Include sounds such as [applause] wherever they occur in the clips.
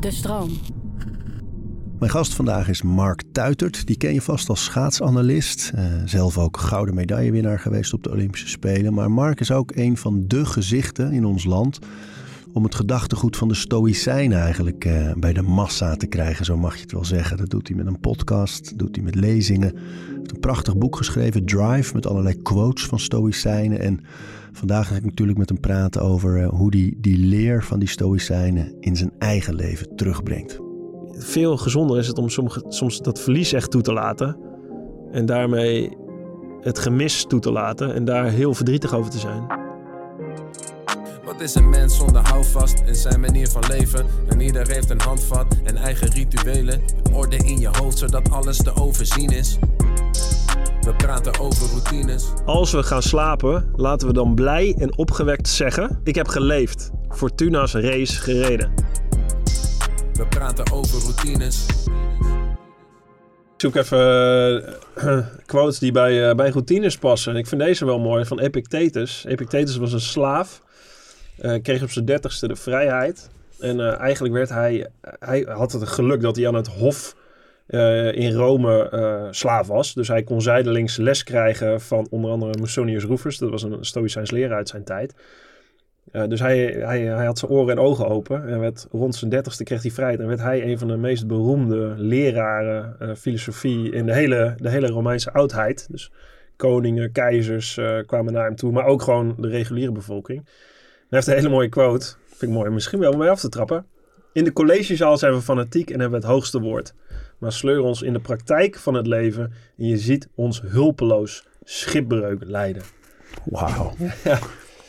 De stroom. Mijn gast vandaag is Mark Tuitert. Die ken je vast als schaatsanalist. Uh, zelf ook gouden medaillewinnaar geweest op de Olympische Spelen. Maar Mark is ook een van de gezichten in ons land om het gedachtegoed van de Stoïcijnen eigenlijk uh, bij de massa te krijgen, zo mag je het wel zeggen. Dat doet hij met een podcast, doet hij met lezingen. Hij heeft een prachtig boek geschreven, Drive, met allerlei quotes van Stoïcijnen. En vandaag ga ik natuurlijk met hem praten over uh, hoe hij die, die leer van die Stoïcijnen in zijn eigen leven terugbrengt. Veel gezonder is het om sommige, soms dat verlies echt toe te laten. En daarmee het gemis toe te laten en daar heel verdrietig over te zijn. Wat is een mens zonder houvast in zijn manier van leven? En ieder heeft een handvat en eigen rituelen. Orde in je hoofd zodat alles te overzien is. We praten over routines. Als we gaan slapen, laten we dan blij en opgewekt zeggen: Ik heb geleefd. Fortuna's race gereden. We praten over routines. Ik zoek even uh, [clears throat] quotes die bij, uh, bij routines passen. Ik vind deze wel mooi van Epictetus. Epictetus was een slaaf uh, kreeg op zijn dertigste de vrijheid. En uh, eigenlijk werd hij, hij had het geluk dat hij aan het hof uh, in Rome slaaf was. Dus hij kon zijdelings les krijgen van onder andere Musonius Rufus. Dat was een stoïcijns leraar uit zijn tijd. dus hij, hij, hij had zijn oren en ogen open. En werd, rond zijn dertigste kreeg hij vrijheid. En werd hij een van de meest beroemde leraren filosofie in de hele, de hele Romeinse oudheid. Dus koningen, keizers kwamen naar hem toe. Maar ook gewoon de reguliere bevolking. Hij heeft een hele mooie quote. Vind ik mooi. Misschien wel om mee af te trappen. In de collegezaal zijn we fanatiek en hebben het hoogste woord. Maar sleur ons in de praktijk van het leven en je ziet ons hulpeloos schipbreuk leiden. Wauw. Ja.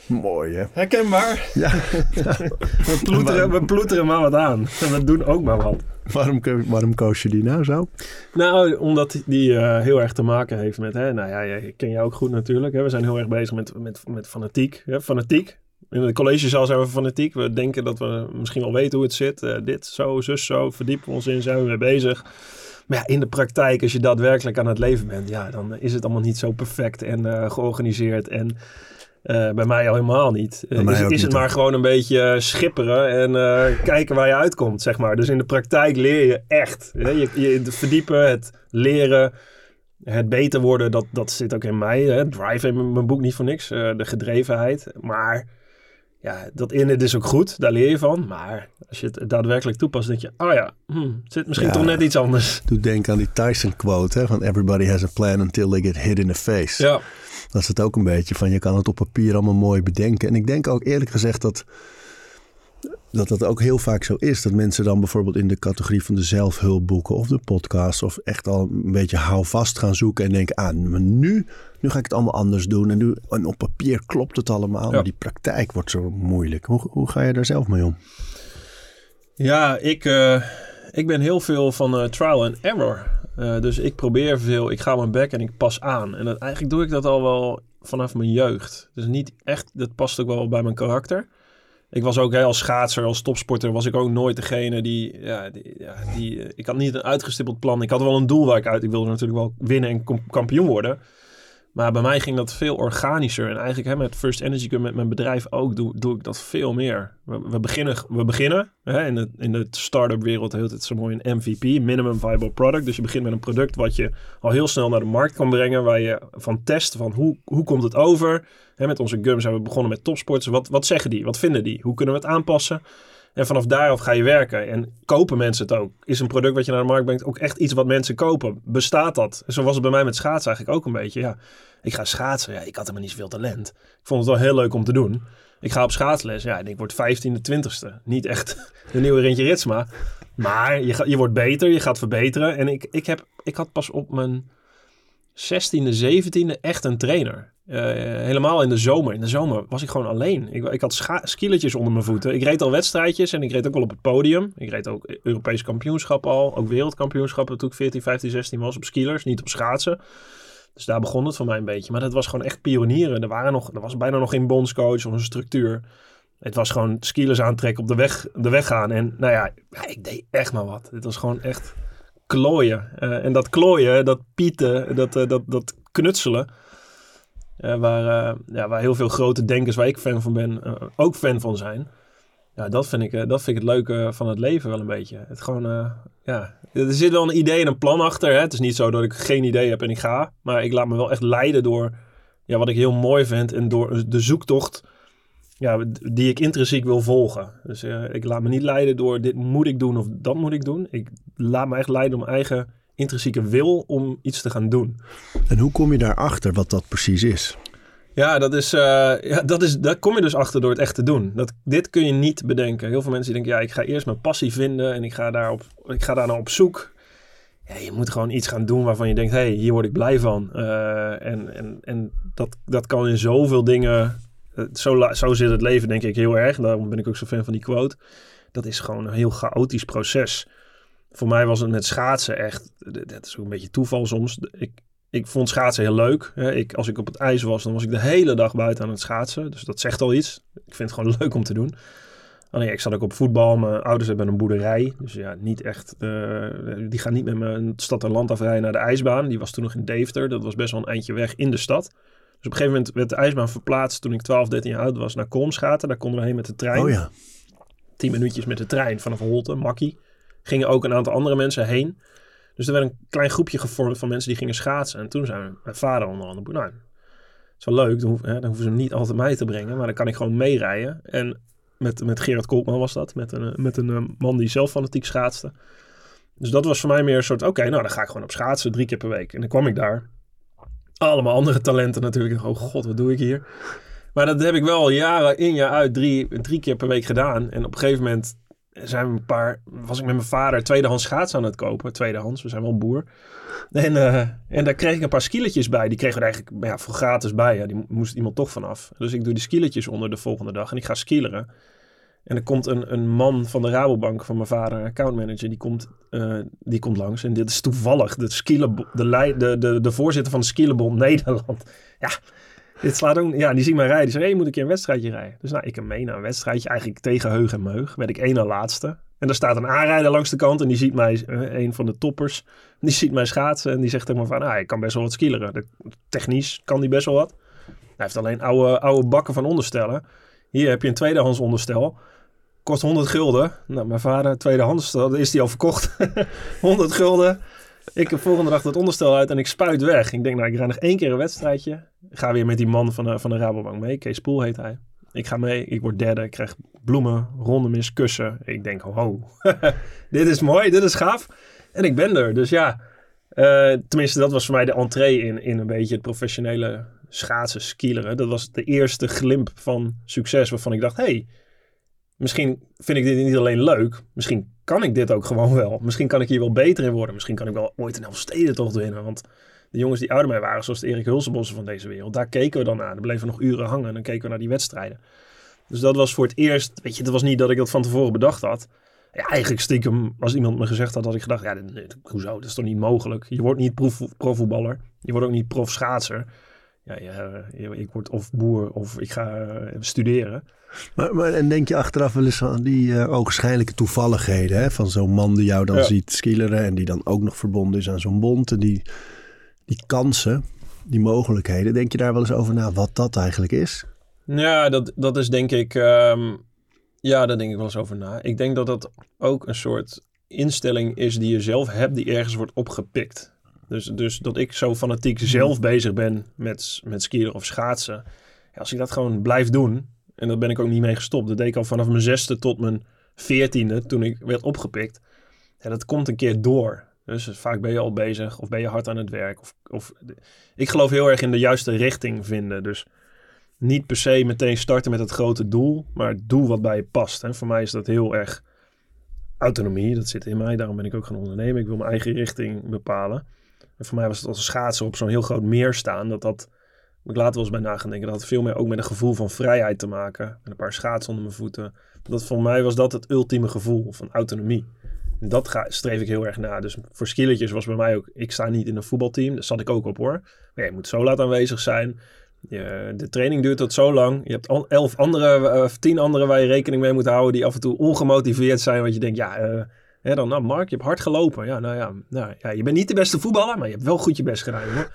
Mooi hè? Herkenbaar. Ja. [laughs] we, ploeteren, we ploeteren maar wat aan. En we doen ook maar wat. Waarom, waarom koos je die nou zo? Nou, omdat die uh, heel erg te maken heeft met... Hè, nou ja, ik ken jou ook goed natuurlijk. Hè, we zijn heel erg bezig met, met, met fanatiek. Hè, fanatiek, in de collegezaal zijn we fanatiek. We denken dat we misschien wel weten hoe het zit. Uh, dit, zo, zus, zo. Verdiepen we ons in, zijn we mee bezig. Maar ja, in de praktijk, als je daadwerkelijk aan het leven bent, ja, dan is het allemaal niet zo perfect en uh, georganiseerd. En uh, bij mij al helemaal niet. is, is niet, het maar gewoon een beetje schipperen en kijken waar je uitkomt, zeg maar. Dus in de praktijk leer je echt. Hè? Je, je verdiepen, het leren, het beter worden, dat, dat zit ook in mij. Hè? Drive in mijn boek niet voor niks, de gedrevenheid. Maar ja, dat in het is ook goed, daar leer je van. Maar als je het daadwerkelijk toepast, denk je, oh ja, hmm, het zit misschien toch net iets anders. Doe denken aan die Tyson quote, hè, van everybody has a plan until they get hit in the face. Ja. Dat is het ook een beetje van, je kan het op papier allemaal mooi bedenken. En ik denk ook eerlijk gezegd dat dat dat ook heel vaak zo is. Dat mensen dan bijvoorbeeld in de categorie van de zelfhulpboeken of de podcast of echt al een beetje houvast gaan zoeken en denken, ah, nu, nu ga ik het allemaal anders doen. En, nu, en op papier klopt het allemaal, maar die praktijk wordt zo moeilijk. Hoe, hoe ga je daar zelf mee om? Ja, ik, uh, ik ben heel veel van uh, trial and error. Uh, dus ik probeer veel, ik ga mijn bek en ik pas aan. En dat, eigenlijk doe ik dat al wel vanaf mijn jeugd. Dus niet echt, dat past ook wel bij mijn karakter. Ik was ook hè, als schaatser, als topsporter, was ik ook nooit degene die, ja, die, ja, die, eh, ik had niet een uitgestippeld plan. Ik had wel een doel waar ik uit, ik wilde natuurlijk wel winnen en kampioen worden. Maar bij mij ging dat veel organischer. En eigenlijk hè, met First Energy, met mijn bedrijf ook, doe, doe ik dat veel meer. We, beginnen, we beginnen hè, in, de, in de start-up wereld heet het zo mooi een MVP, Minimum Viable Product. Dus je begint met een product wat je al heel snel naar de markt kan brengen. Waar je van test van hoe, hoe komt het over. Hè, met onze gums hebben we begonnen met topsporters. Wat, wat zeggen die? Wat vinden die? Hoe kunnen we het aanpassen? En vanaf daaraf ga je werken. En kopen mensen het ook? Is een product wat je naar de markt brengt ook echt iets wat mensen kopen? Bestaat dat? zo was het bij mij met schaatsen eigenlijk ook een beetje. Ja, ik ga schaatsen. Ja, ik had helemaal niet zoveel talent. Ik vond het wel heel leuk om te doen. Ik ga op schaatsles. Ja, en ik word 15e, 20ste. Niet echt [laughs] de nieuwe Rintje Ritsma. Maar je, je wordt beter, je gaat verbeteren. En ik, ik, heb, ik had pas op mijn 16e, 17e echt een trainer. Uh, helemaal in de zomer. In de zomer was ik gewoon alleen. Ik, ik had skieletjes onder mijn voeten. Ik reed al wedstrijdjes en ik reed ook wel op het podium. Ik reed ook Europees kampioenschap al. Ook wereldkampioenschappen toen ik 14, 15, 16 was op skielers. Niet op schaatsen. Dus daar begon het voor mij een beetje. Maar dat was gewoon echt pionieren. Er, waren nog, er was bijna nog geen bondscoach of een structuur. Het was gewoon skilers aantrekken op de weg, de weg gaan. En nou ja, ik deed echt maar wat. Het was gewoon echt klooien. Uh, en dat klooien, dat pieten, dat, uh, dat, dat knutselen. Uh, waar, ja, waar heel veel grote denkers, waar ik fan van ben, ook fan van zijn. Ja, dat vind, ik, eh, dat vind ik het leuke van het leven wel een beetje. Het gewoon, eh, ja, er zit wel een idee en een plan achter. Hè? Het is niet zo dat ik geen idee heb en ik ga. Maar ik laat me wel echt leiden door ja, wat ik heel mooi vind en door de zoektocht ja, die ik intrinsiek wil volgen. Dus eh, ik laat me niet leiden door dit moet ik doen of dat moet ik doen. Ik laat me echt leiden om mijn eigen intrinsieke wil om iets te gaan doen. En hoe kom je daarachter wat dat precies is? Ja, dat is, uh, ja, dat is, daar kom je dus achter door het echt te doen. Dat, dit kun je niet bedenken. Heel veel mensen die denken, ja, ik ga eerst mijn passie vinden en ik ga, daarop, ik ga daar nou op zoek. Ja, je moet gewoon iets gaan doen waarvan je denkt, hé, hey, hier word ik blij van. Uh, en en, en dat, dat kan in zoveel dingen zo, zo zit het leven denk ik heel erg. Daarom ben ik ook zo fan van die quote. Dat is gewoon een heel chaotisch proces. Voor mij was het met schaatsen echt... Dat is ook een beetje toeval soms. Ik, ik vond schaatsen heel leuk. Ik, als ik op het ijs was, dan was ik de hele dag buiten aan het schaatsen. Dus dat zegt al iets. Ik vind het gewoon [laughs] leuk om te doen. Alleen ik zat ook op voetbal. Mijn ouders hebben een boerderij. Dus ja, niet echt... Uh, die gaan niet met me stad en land afrijden naar de ijsbaan. Die was toen nog in Deventer. Dat was best wel een eindje weg in de stad. Dus op een gegeven moment werd de ijsbaan verplaatst toen ik 12, 13 jaar oud was naar Kolmschaten. Daar konden we heen met de trein. Oh ja. 10 minuutjes met de trein vanaf Holte, Makkie. Gingen ook een aantal andere mensen heen. Dus er werd een klein groepje gevormd van mensen die gingen schaatsen. En toen zijn mijn vader onder andere, nou, het is wel leuk, dan, hoef, hoeven ze niet altijd mij te brengen, maar dan kan ik gewoon meerijden. En met, met Gerard Koopman was dat, met een, met een eh, man die zelf fanatiek schaatste. Dus dat was voor mij meer een soort, oké, nou dan ga ik gewoon op schaatsen drie keer per week. En dan kwam ik daar allemaal andere talenten natuurlijk. Oh god, wat doe ik hier? Maar dat heb ik wel jaren in, jaar uit, drie, drie keer per week gedaan. En op een gegeven moment zijn we een paar, was ik met mijn vader tweedehands schaatsen aan het kopen. Tweedehands, we zijn wel boer. En, uh, en daar kreeg ik een paar skieletjes bij. Die kregen we eigenlijk ja, voor gratis bij. Ja. Die moest iemand toch vanaf. Dus ik doe die skieletjes onder de volgende dag en ik ga skileren. En er komt een, een man van de Rabobank, van mijn vader, accountmanager, die komt, uh, die komt langs. En dit is toevallig de, de, de, de, de voorzitter van de Skilebond Nederland. Ja, dit slaat ook, ja, die ziet mij rijden. Die zegt, hey, moet een keer een wedstrijdje rijden. Dus nou, ik hem mee naar een wedstrijdje, eigenlijk tegen heug en meug. Werd ik één na laatste. En er staat een aanrijder langs de kant en die ziet mij, uh, een van de toppers, die ziet mij schaatsen. En die zegt tegen me van, ah, ik kan best wel wat skileren. technisch kan die best wel wat. Hij heeft alleen oude, oude bakken van onderstellen. Hier heb je een tweedehands onderstel. Kost 100 gulden. Nou, mijn vader, tweedehands, dan is die al verkocht. [laughs] 100 gulden. Ik heb volgende dag dat onderstel uit en ik spuit weg. Ik denk, nou, ik ga nog één keer een wedstrijdje. Ga weer met die man van de, van de Rabobank mee. Kees Poel heet hij. Ik ga mee, ik word derde, ik krijg bloemen, rondemis, kussen. Ik denk, ho, [laughs] dit is mooi, dit is gaaf. En ik ben er, dus ja. Uh, tenminste, dat was voor mij de entree in, in een beetje het professionele schaatsen, skileren. Dat was de eerste glimp van succes waarvan ik dacht, hey, misschien vind ik dit niet alleen leuk, misschien kan ik dit ook gewoon wel. Misschien kan ik hier wel beter in worden. Misschien kan ik wel ooit een Elfstedentocht winnen. Want de jongens die ouder mij waren, zoals de Erik Hulsenbossen van deze wereld, daar keken we dan naar. Dan bleven we nog uren hangen en dan keken we naar die wedstrijden. Dus dat was voor het eerst, weet je, het was niet dat ik dat van tevoren bedacht had. Ja, eigenlijk stiekem, als iemand me gezegd had, had ik gedacht, ja, hoezo, dat is toch niet mogelijk. Je wordt niet prof, profvoetballer, je wordt ook niet profschaatser ja, ja, ik word of boer of ik ga eh, studeren. Maar, maar en denk je achteraf wel eens aan die uh, ogenschijnlijke toevalligheden hè? van zo'n man die jou dan ziet skileren en die dan ook nog verbonden is aan zo'n bond en die, die kansen, die mogelijkheden. Denk je daar wel eens over na wat dat eigenlijk is? Ja, dat, dat is denk ik, um, ja, daar denk ik wel eens over na. Ik denk dat dat ook een soort instelling is die je zelf hebt die ergens wordt opgepikt. Dus, dus dat ik zo fanatiek hmm. zelf bezig ben met, met skiën of schaatsen. Ja, als ik dat gewoon blijf doen, en daar ben ik ook niet mee gestopt. Dat deed ik al vanaf mijn zesde tot mijn veertiende, toen ik werd opgepikt. Ja, dat komt een keer door. Dus vaak ben je al bezig of ben je hard aan het werk. Of, of, ik geloof heel erg in de juiste richting vinden. Dus niet per se meteen starten met het grote doel, maar doel wat bij je past. Hè. Voor mij is dat heel erg autonomie. Dat zit in mij, daarom ben ik ook gaan ondernemen. Ik wil mijn eigen richting bepalen. En voor mij was het als schaatsen op zo'n heel groot meer staan. Dat dat, ik later wel eens bij na gaan denken, dat had veel meer ook met een gevoel van vrijheid te maken. Met een paar schaatsen onder mijn voeten. Dat voor mij was dat het ultieme gevoel van autonomie. En dat ga, streef ik heel erg na. Dus voor skilletjes was bij mij ook, ik sta niet in een voetbalteam. Daar zat ik ook op hoor. Maar je moet zo laat aanwezig zijn. Je, de training duurt tot zo lang. Je hebt al elf andere, uh, tien andere waar je rekening mee moet houden. Die af en toe ongemotiveerd zijn. Want je denkt, ja, uh, dan, nou Mark, je hebt hard gelopen. Ja, nou ja, nou, ja, je bent niet de beste voetballer, maar je hebt wel goed je best gedaan. Hoor.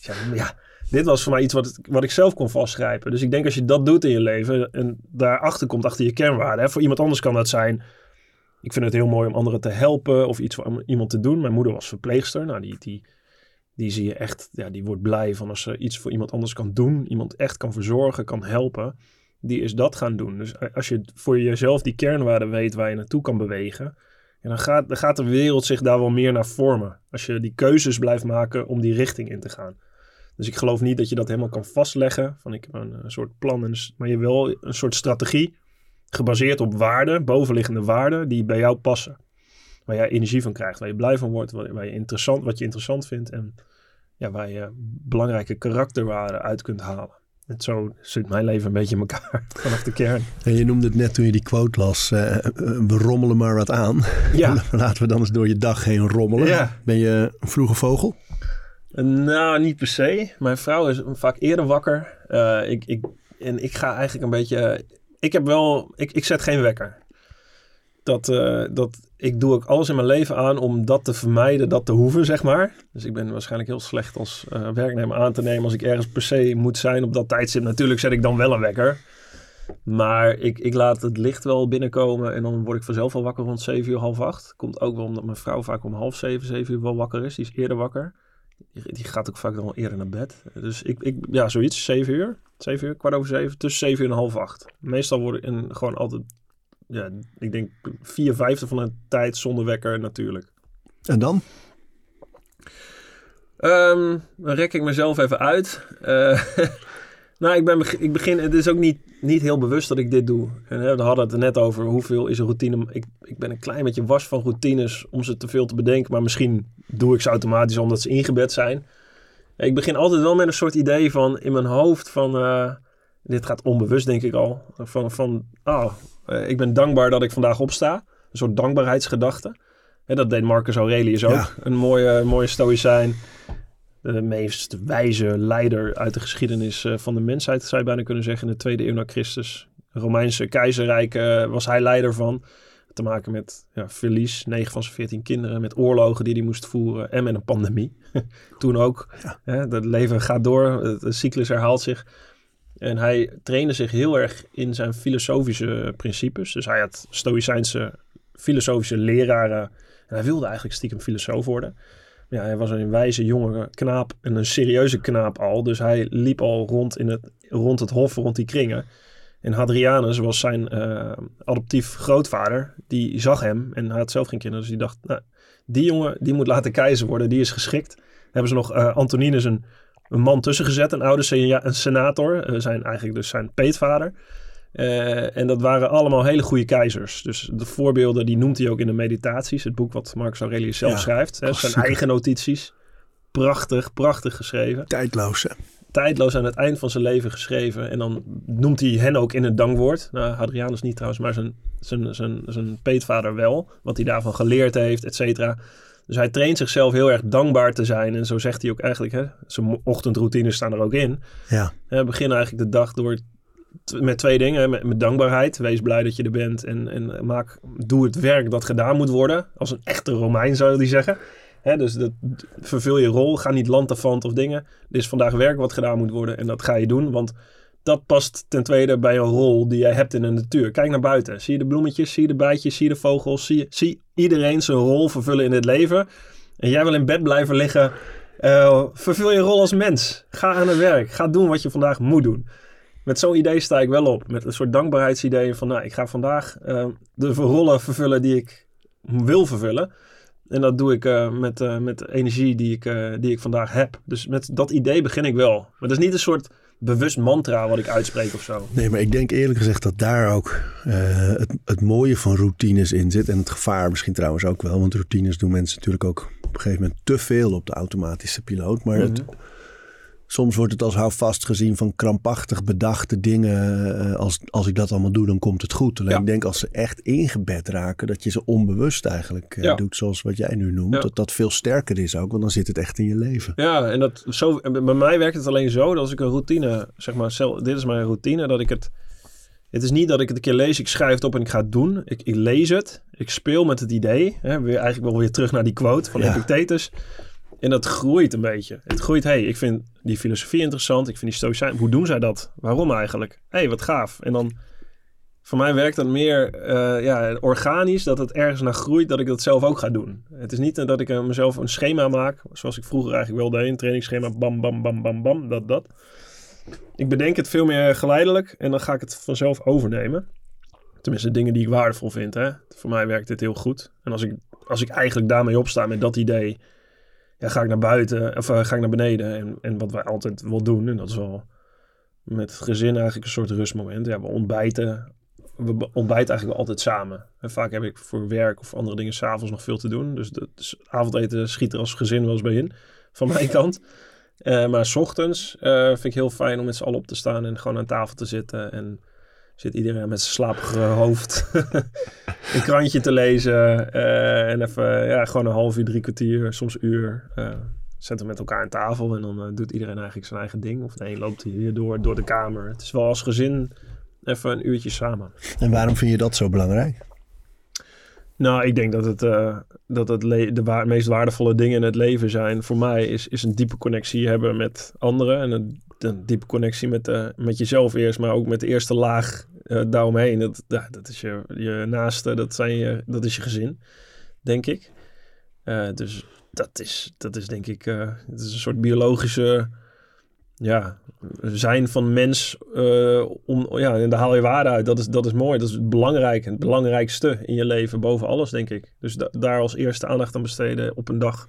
Ja, ja, dit was voor mij iets wat, wat ik zelf kon vastgrijpen. Dus ik denk als je dat doet in je leven en daarachter komt, achter je kernwaarden. Voor iemand anders kan dat zijn. Ik vind het heel mooi om anderen te helpen of iets voor iemand te doen. Mijn moeder was verpleegster. Nou, die, die, die zie je echt, ja, die wordt blij van als ze iets voor iemand anders kan doen. Iemand echt kan verzorgen, kan helpen. Die is dat gaan doen. Dus als je voor jezelf die kernwaarden weet waar je naartoe kan bewegen. En dan gaat, de wereld zich daar wel meer naar vormen. Als je die keuzes blijft maken om die richting in te gaan. Dus ik geloof niet dat je dat helemaal kan vastleggen. Van ik heb een, soort plan, maar je wil een soort strategie. Gebaseerd op waarden, bovenliggende waarden, die bij jou passen. Waar jij energie van krijgt, waar je blij van wordt, waar je interessant, wat je interessant vindt. En ja, waar je belangrijke karakterwaarden uit kunt halen. En zo zit mijn leven een beetje in elkaar [laughs] vanaf de kern. En je noemde het net toen je die quote las, uh, we rommelen maar wat aan. Ja. [laughs] Laten we dan eens door je dag heen rommelen. Ja. Ben je een vroege vogel? Nou, niet per se. Mijn vrouw is vaak eerder wakker. Uh, ik, ik, en ik ga eigenlijk een beetje... ik heb wel... Ik, ik zet geen wekker. Dat, dat, ik doe ook alles in mijn leven aan om dat te vermijden, dat te hoeven, zeg maar. Dus ik ben waarschijnlijk heel slecht als uh, werknemer aan te nemen als ik ergens per se moet zijn op dat tijdstip. Natuurlijk zet ik dan wel een wekker. Maar ik, ik laat het licht wel binnenkomen en dan word ik vanzelf al wakker rond 7 uur, half 8. Komt ook wel omdat mijn vrouw vaak om half 7, 7 uur wel wakker is. Die is eerder wakker. Die gaat ook vaak dan wel eerder naar bed. Dus ik, ik ja, zoiets, 7 uur. 7 uur, kwart over 7, tussen 7 uur en half 8. Meestal word ik gewoon altijd, ja, ik denk vier vijfde van de tijd zonder wekker natuurlijk. En dan? Um, dan rek ik mezelf even uit. Uh, [laughs] Nou, ik, ben, ik begin, het is ook niet, niet heel bewust dat ik dit doe. En, hè, we hadden het er net over, hoeveel is een routine. Ik, ik ben een klein beetje was van routines om ze te veel te bedenken. Maar misschien doe ik ze automatisch omdat ze ingebed zijn. Ik begin altijd wel met een soort idee van in mijn hoofd van... Uh, dit gaat onbewust denk ik al. Van, van oh, uh, ik ben dankbaar dat ik vandaag opsta. Een soort dankbaarheidsgedachte. Hè, dat deed Marcus Aurelius ook. Ja. Een mooie, mooie stoïcijn de meest wijze leider uit de geschiedenis eh, van de mensheid, zou je bijna kunnen zeggen, in de tweede eeuw na Christus. Romeinse keizerrijk uh, was hij leider van. Te maken met ja, verlies, 9 van zijn 14 kinderen, met oorlogen die hij moest voeren en met een pandemie. [laughs] Toen ook. Ja. het leven gaat door, de cyclus herhaalt zich. En hij trainde zich heel erg in zijn filosofische principes. Dus hij had stoïcijnse filosofische leraren. En hij wilde eigenlijk stiekem filosoof worden ja, hij was een wijze jonge knaap en een serieuze knaap al. Dus hij liep al rond, in het, rond het hof, rond die kringen. En Hadrianus was zijn uh, adoptief grootvader. Die zag hem en hij had zelf geen kinderen. Dus die dacht, nou, die jongen die moet laten keizer worden. Die is geschikt. Hebben ze nog uh, Antoninus een, een man tussen gezet. Een oude een senator. Uh, zijn, eigenlijk dus zijn peetvader. Uh, en dat waren allemaal hele goede keizers. Dus de voorbeelden die noemt hij ook in de meditaties. Het boek wat Marcus Aurelius zelf schrijft. Hè, zijn eigen notities. Prachtig, prachtig geschreven. Tijdloos. Hè? Tijdloos aan het eind van zijn leven geschreven. En dan noemt hij hen ook in het dankwoord. Nou, Hadrianus niet trouwens, maar zijn, zijn, zijn, zijn peetvader wel. Wat hij daarvan geleerd heeft, et cetera. Dus hij traint zichzelf heel erg dankbaar te zijn. En zo zegt hij ook eigenlijk, hè, zijn ochtendroutines staan er ook in. Ja. Begin eigenlijk de dag door met twee dingen. Met, met, dankbaarheid. Wees blij dat je er bent. En, en maak, doe het werk dat gedaan moet worden. Als een echte Romein zou die zeggen. Hè, dus dat, vervul je rol. Ga niet land of dingen. Er is vandaag werk wat gedaan moet worden. En dat ga je doen. Want dat past ten tweede bij een rol die jij hebt in de natuur. Kijk naar buiten. Zie je de bloemetjes, zie je de bijtjes, zie je de vogels. Zie, zie iedereen zijn rol vervullen in het leven. En jij wil in bed blijven liggen. Uh, vervul je rol als mens. Ga aan het werk. Ga doen wat je vandaag moet doen met zo'n idee sta ik wel op. Met een soort dankbaarheidsidee van, nou, ik ga vandaag uh, de rollen vervullen die ik wil vervullen. En dat doe ik uh, met, met energie die ik, die ik vandaag heb. Dus met dat idee begin ik wel. Maar dat is niet een soort bewust mantra wat ik uitspreek of zo. Nee, maar ik denk eerlijk gezegd dat daar ook het, het mooie van routines in zit. En het gevaar misschien trouwens ook wel. Want routines doen mensen natuurlijk ook op een gegeven moment te veel op de automatische piloot. Maar het mhm. Soms wordt het als houvast gezien van krampachtig bedachte dingen. Eh, als, als ik dat allemaal doe, dan komt het goed. Alleen ik denk als ze echt ingebed raken, dat je ze onbewust eigenlijk uh, doet. Zoals wat jij nu noemt. Dat dat veel sterker is ook, want dan zit het echt in je leven. Ja, en dat zo, bij mij werkt het alleen zo dat als ik een routine, zeg maar, dit is mijn routine, dat ik het. Het is niet dat ik het een keer lees, ik schrijf het op en ik ga het doen. Ik, ik lees het, ik speel met het idee. Hè, weer, eigenlijk wel weer terug naar die quote van Epictetus. En dat groeit een beetje. Het groeit, hey, ik vind die filosofie interessant. Ik vind die stoïcijn. Hoe doen zij dat? Waarom eigenlijk? hey, wat gaaf. En dan, voor mij werkt dat meer eh, ja, organisch. Dat het ergens naar groeit dat ik dat zelf ook ga doen. Het is niet dat ik uh, mezelf een schema maak. Zoals ik vroeger eigenlijk wel deed. Een trainingsschema. Bam, bam, bam, bam, bam. Dat, dat. Ik bedenk het veel meer geleidelijk. En dan ga ik het vanzelf overnemen. Tenminste, dingen die ik waardevol vind. Hè? Voor mij werkt dit heel goed. En als ik, als ik eigenlijk daarmee opsta met dat idee ja, ga ik naar buiten of uh, ga ik naar beneden. En, en wat wij altijd wel doen, en dat is wel met het gezin eigenlijk een soort rustmoment. Ja, we ontbijten. We ontbijten eigenlijk altijd samen. En vaak heb ik voor werk of andere dingen s'avonds nog veel te doen. Dus het dus avondeten schiet er als gezin wel eens bij in. Van mijn [laughs] kant. Uh, maar s ochtends uh, vind ik heel fijn om met z'n allen op te staan en gewoon aan tafel te zitten. En zit iedereen met zijn slapige hoofd [laughs] een krantje te lezen. Uh, en even ja, gewoon een half uur, drie kwartier, soms uur. Uh, zetten we met elkaar aan tafel en dan uh, doet iedereen eigenlijk zijn eigen ding. Of de een loopt hier door, door de kamer. Het is wel als gezin even een uurtje samen. En waarom vind je dat zo belangrijk? Nou, ik denk dat het, dat het de wa meest waardevolle dingen in het leven zijn. Voor mij is, is een diepe connectie hebben met anderen. En een, een diepe connectie met, met jezelf eerst, maar ook met de eerste laag uh, daaromheen. Dat, dat is je, je naaste, dat, zijn je, dat is je gezin, denk ik. Uh, dus dat is, dat is denk ik, uh, het is een soort biologische ja, zijn van mens. om, ja, en daar haal je waarde uit. Dat is, dat is mooi. Dat is belangrijk. Het belangrijkste in je leven boven alles, denk ik. Dus da daar als eerste aandacht aan besteden op een dag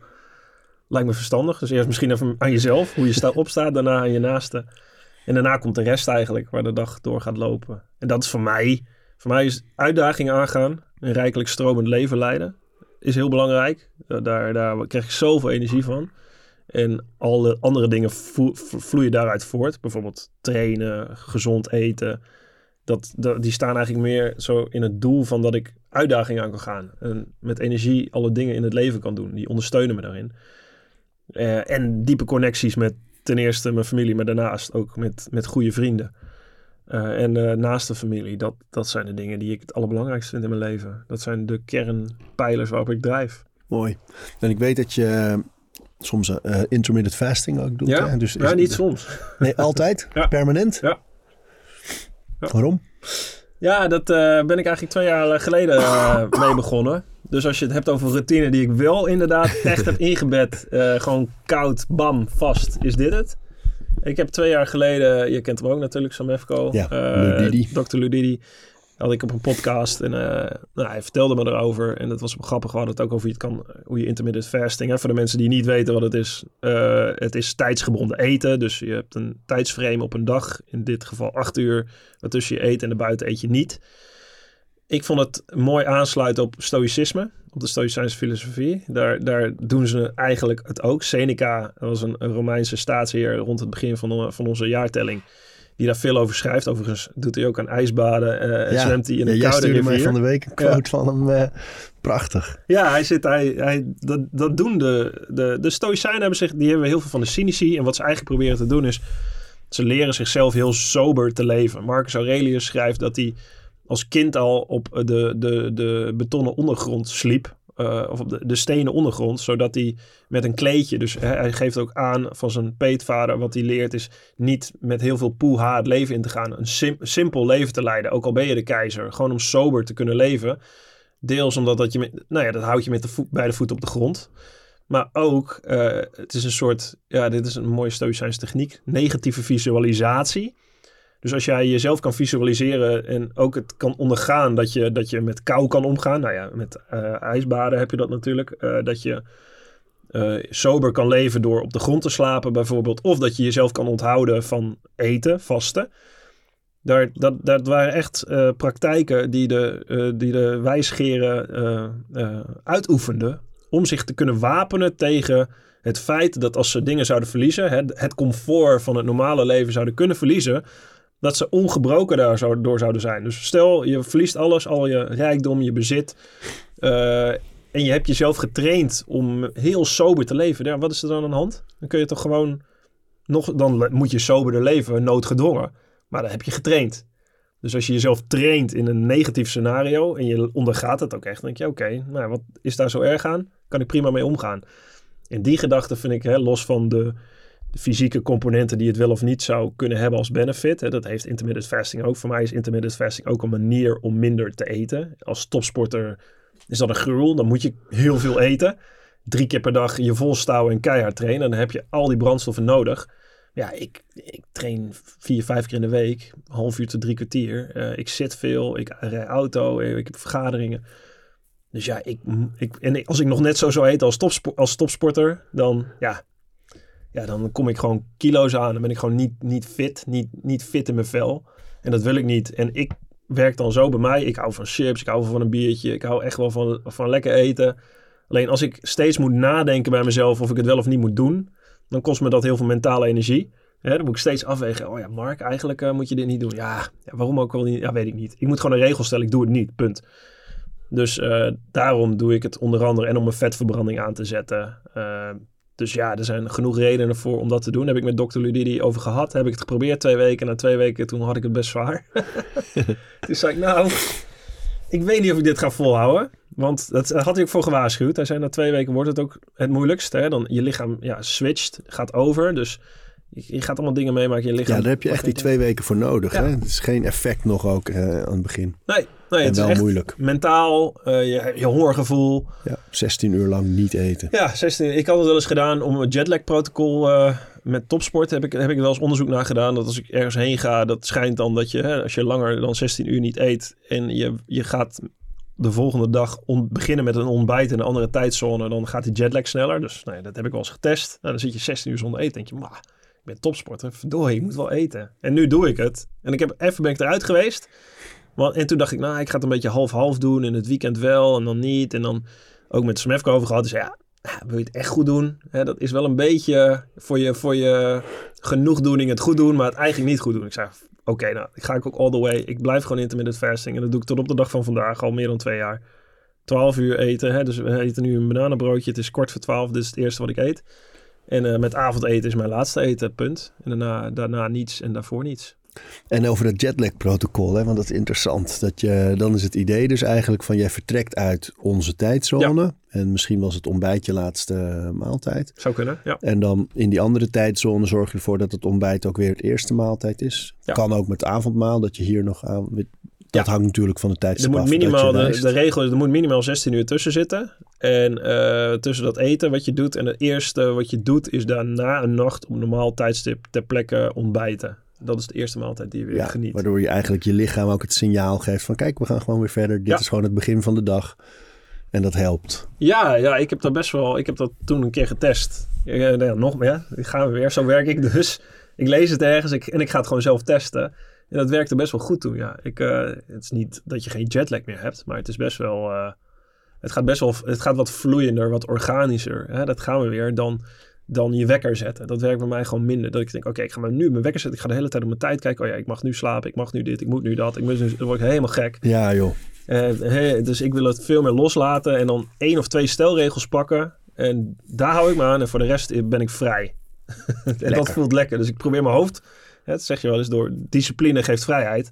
lijkt me verstandig. Dus eerst misschien even aan jezelf, hoe je sta opstaat. Daarna aan je naaste. En daarna komt de rest eigenlijk, waar de dag door gaat lopen. En dat is voor mij, voor mij is uitdagingen aangaan, een rijkelijk stromend leven leiden, is heel belangrijk. Daar, daar krijg ik zoveel energie van. En alle andere dingen vloeien daaruit voort. Bijvoorbeeld trainen, gezond eten. Dat, die staan eigenlijk meer zo in het doel van dat ik uitdagingen aan kan gaan. En met energie alle dingen in het leven kan doen. Die ondersteunen me daarin. Uh, en diepe connecties met ten eerste mijn familie, maar daarnaast ook met, met goede vrienden. Uh, en uh, naast de familie, dat, dat zijn de dingen die ik het allerbelangrijkste vind in mijn leven. Dat zijn de kernpijlers waarop ik drijf. Mooi. En ik weet dat je eh, soms uh, intermittent fasting ook doet. Ja, hè? Dus ja niet soms. Nee, altijd? [laughs] ja. Permanent? Ja. ja. Waarom? Ja, dat ben ik eigenlijk twee jaar geleden mee begonnen. Dus als je het hebt over routine die ik wel inderdaad [laughs] echt heb ingebed. Uh, gewoon koud, bam, vast. Is dit het? Ik heb twee jaar geleden, je kent hem ook natuurlijk, Samefko. Ja, uh, Ludidi. Dr. Ludidi. Had ik op een podcast en uh, nou, hij vertelde me erover. En dat was grappig. We hadden het ook over je, het kan, hoe je intermittent fasting. Hè, voor de mensen die niet weten wat het is. het is tijdsgebonden eten. Dus je hebt een tijdsframe op een dag. In dit geval acht uur. Maar tussen je eet en de buiten eet je niet ik vond het mooi aansluiten op stoïcisme, op de stoïcijnse filosofie. Daar, daar doen ze eigenlijk het ook. Seneca was een, een Romeinse staatsheer rond het begin van, van onze jaartelling. Die daar veel over schrijft. Overigens doet hij ook aan ijsbaden uh, en ja, zwemt hij in een ja, koude rivier. mij van de week een quote ja. van hem. Uh, prachtig. Ja, hij zit, hij, hij, dat, dat doen de, de, de stoïcijnen hebben zich, die hebben heel veel van de cynici. En wat ze eigenlijk proberen te doen is, ze leren zichzelf heel sober te leven. Marcus Aurelius schrijft dat hij als kind al op de, de, de betonnen ondergrond sliep. Uh, of op de, de stenen ondergrond, zodat hij met een kleedje, dus hij, geeft ook aan van zijn peetvader, wat hij leert is niet met heel veel poeha het leven in te gaan, een sim, simpel leven te leiden, ook al ben je de keizer, gewoon om sober te kunnen leven. Deels omdat dat je, nou ja, dat houdt je met de voet, bij de voet op de grond. Maar ook, uh, het is een soort, ja, dit is een mooie stoïcijnse techniek, negatieve visualisatie. Dus als jij jezelf kan visualiseren en ook het kan ondergaan dat je, dat je met kou kan omgaan. Nou ja, met uh, ijsbaden heb je dat natuurlijk. Uh, dat je uh, sober kan leven door op de grond te slapen bijvoorbeeld. Of dat je jezelf kan onthouden van eten, vasten. Daar, dat, dat waren echt praktijken die de, die de wijsgeren uitoefenden. Om zich te kunnen wapenen tegen het feit dat als ze dingen zouden verliezen. Het comfort van het normale leven zouden kunnen verliezen dat ze ongebroken daar zo, door zouden zijn. Dus stel, je verliest alles, al je rijkdom, je bezit. Uh, en je hebt jezelf getraind om heel sober te leven. Ja, wat is er dan aan de hand? Dan kun je toch gewoon nog, dan moet je soberder leven, noodgedwongen. Maar dan heb je getraind. Dus als je jezelf traint in een negatief scenario en je ondergaat het ook echt, dan denk je, oké, okay, nou, wat is daar zo erg aan? Kan ik prima mee omgaan. En die gedachte vind ik, hè, los van de, de fysieke componenten die het wel of niet zou kunnen hebben als benefit. Hè, dat heeft intermittent fasting ook. Voor mij is intermittent fasting ook een manier om minder te eten. Als topsporter is dat een gruwel. Dan moet je heel veel eten. Drie keer per dag je volstouwen en keihard trainen. Dan heb je al die brandstoffen nodig. Ja, ik, ik train vier, vijf keer in de week. Half uur tot drie kwartier. Eh, ik zit veel. Ik rij auto. eh, Ik heb vergaderingen. Dus ja, ik, ik, en als ik nog net zo zou eten als, topspo- als topsporter, dan, ja, ja, dan kom ik gewoon kilo's aan. Dan ben ik gewoon niet, niet fit, niet, niet fit in mijn vel. En dat wil ik niet. En ik werk dan zo bij mij. Ik hou van chips, ik hou van een biertje. Ik hou echt wel van, van lekker eten. Alleen als ik steeds moet nadenken bij mezelf of ik het wel of niet moet doen, dan kost me dat heel veel mentale energie. Dan moet ik steeds afwegen. Oh ja, Mark, eigenlijk eh, moet je dit niet doen. Ja, ja, waarom ook wel niet? Ja, weet ik niet. Ik moet gewoon een regel stellen. Ik doe het niet. Punt. Dus eh, daarom doe ik het onder andere en om mijn vetverbranding aan te zetten. Eh, dus ja, er zijn genoeg redenen voor om dat te doen. Daar heb ik met Dr. Ludidi over gehad. Heb ik het geprobeerd twee weken. Na twee weken toen had ik het best zwaar. [laughs] toen zei ik, nou, ik weet niet of ik dit ga volhouden. Want dat had hij ook voor gewaarschuwd. Hij zei, na twee weken wordt het ook het moeilijkst. Hè? Dan je lichaam ja, switcht, gaat over. Dus je, gaat allemaal dingen meemaken. Je lichaam Ja, daar heb je echt die twee weken voor nodig. Ja. Hè? Het is geen effect nog ook eh, aan het begin. Nee, nee En het is wel echt moeilijk. mentaal. eh, je, je hongergevoel. Ja, 16 uur lang niet eten. Ja, 16. Ik had het wel eens gedaan om het jetlag protocol eh, met topsport. Heb ik, heb ik wel eens onderzoek naar gedaan. Dat als ik ergens heen ga, dat schijnt dan dat je, hè, als je langer dan 16 uur niet eet. En je, je gaat de volgende dag beginnen met een ontbijt in een andere tijdzone. Dan gaat die jetlag sneller. Dus dat heb ik wel eens getest. Nou, dan zit je 16 uur zonder eten. denk je, maar ik ben topsporter. Verdorie, ik moet wel eten. En nu doe ik het. En ik heb even ben ik eruit geweest. Want, en toen dacht ik, nou, ik ga het een beetje half-half doen. In het weekend wel en dan niet. En dan ook met Smefko over gehad. Dus ja, wil je het echt goed doen? Dat is wel een beetje voor je, voor je genoegdoening het goed doen, maar het eigenlijk niet goed doen. Ik zei, oké, nou, ik ga ik ook all the way. Ik blijf gewoon intermittent fasting. En dat doe ik tot op de dag van vandaag, al meer dan twee jaar. 12 uur eten. Hè? Dus we eten nu een bananenbroodje. Het is kwart voor 12, dit is het eerste wat ik eet. En eh, met avondeten is mijn laatste eten, punt. En daarna, daarna niets en daarvoor niets. En over dat jetlag-protocol, hè, want dat is interessant. Dat je, dan is het idee dus eigenlijk van jij vertrekt uit onze tijdzone. En misschien was het ontbijt je laatste maaltijd. Zou kunnen, ja. En dan in die andere tijdzone zorg je ervoor dat het ontbijt ook weer het eerste maaltijd is. Ja. Kan ook met avondmaal, dat je hier nog aan... Dat Ja. hangt natuurlijk van de Er tijdstip moet af minimaal, de, regel is, er moet minimaal 16 uur tussen zitten. En eh, tussen dat eten wat je doet en het eerste wat je doet is daarna een nacht op normaal tijdstip ter plekke ontbijten. Dat is de eerste maaltijd die je weer Ja, geniet. waardoor je eigenlijk je lichaam ook het signaal geeft van kijk, we gaan gewoon weer verder. Dit Ja. is gewoon het begin van de dag. En dat helpt. Ja, ja, ik heb dat best wel. Ik heb dat toen een keer getest. Ja, nou ja, nog meer. Ik ga weer. Zo werk ik dus. Ik lees het ergens ik, en ik ga het gewoon zelf testen. En dat werkte best wel goed toen. Ja, ik, eh, het is niet dat je geen jetlag meer hebt, maar het is best wel. eh, het gaat best wel. Het gaat wat vloeiender, wat organischer. Hè? Dat gaan we weer dan, dan je wekker zetten. Dat werkt bij mij gewoon minder. Dat ik denk, oké, ik ga maar nu mijn wekker zetten. Ik ga de hele tijd op mijn tijd kijken. Oh ja, ik mag nu slapen. Ik mag nu dit. Ik moet nu dat. Ik moet nu, dan word ik helemaal gek. Ja joh. Eh, hè, dus ik wil het veel meer loslaten en dan één of twee stelregels pakken. En daar hou ik me aan en voor de rest ben ik vrij. [laughs] en dat voelt lekker. Dus ik probeer mijn hoofd, dat zeg je wel eens, door discipline geeft vrijheid.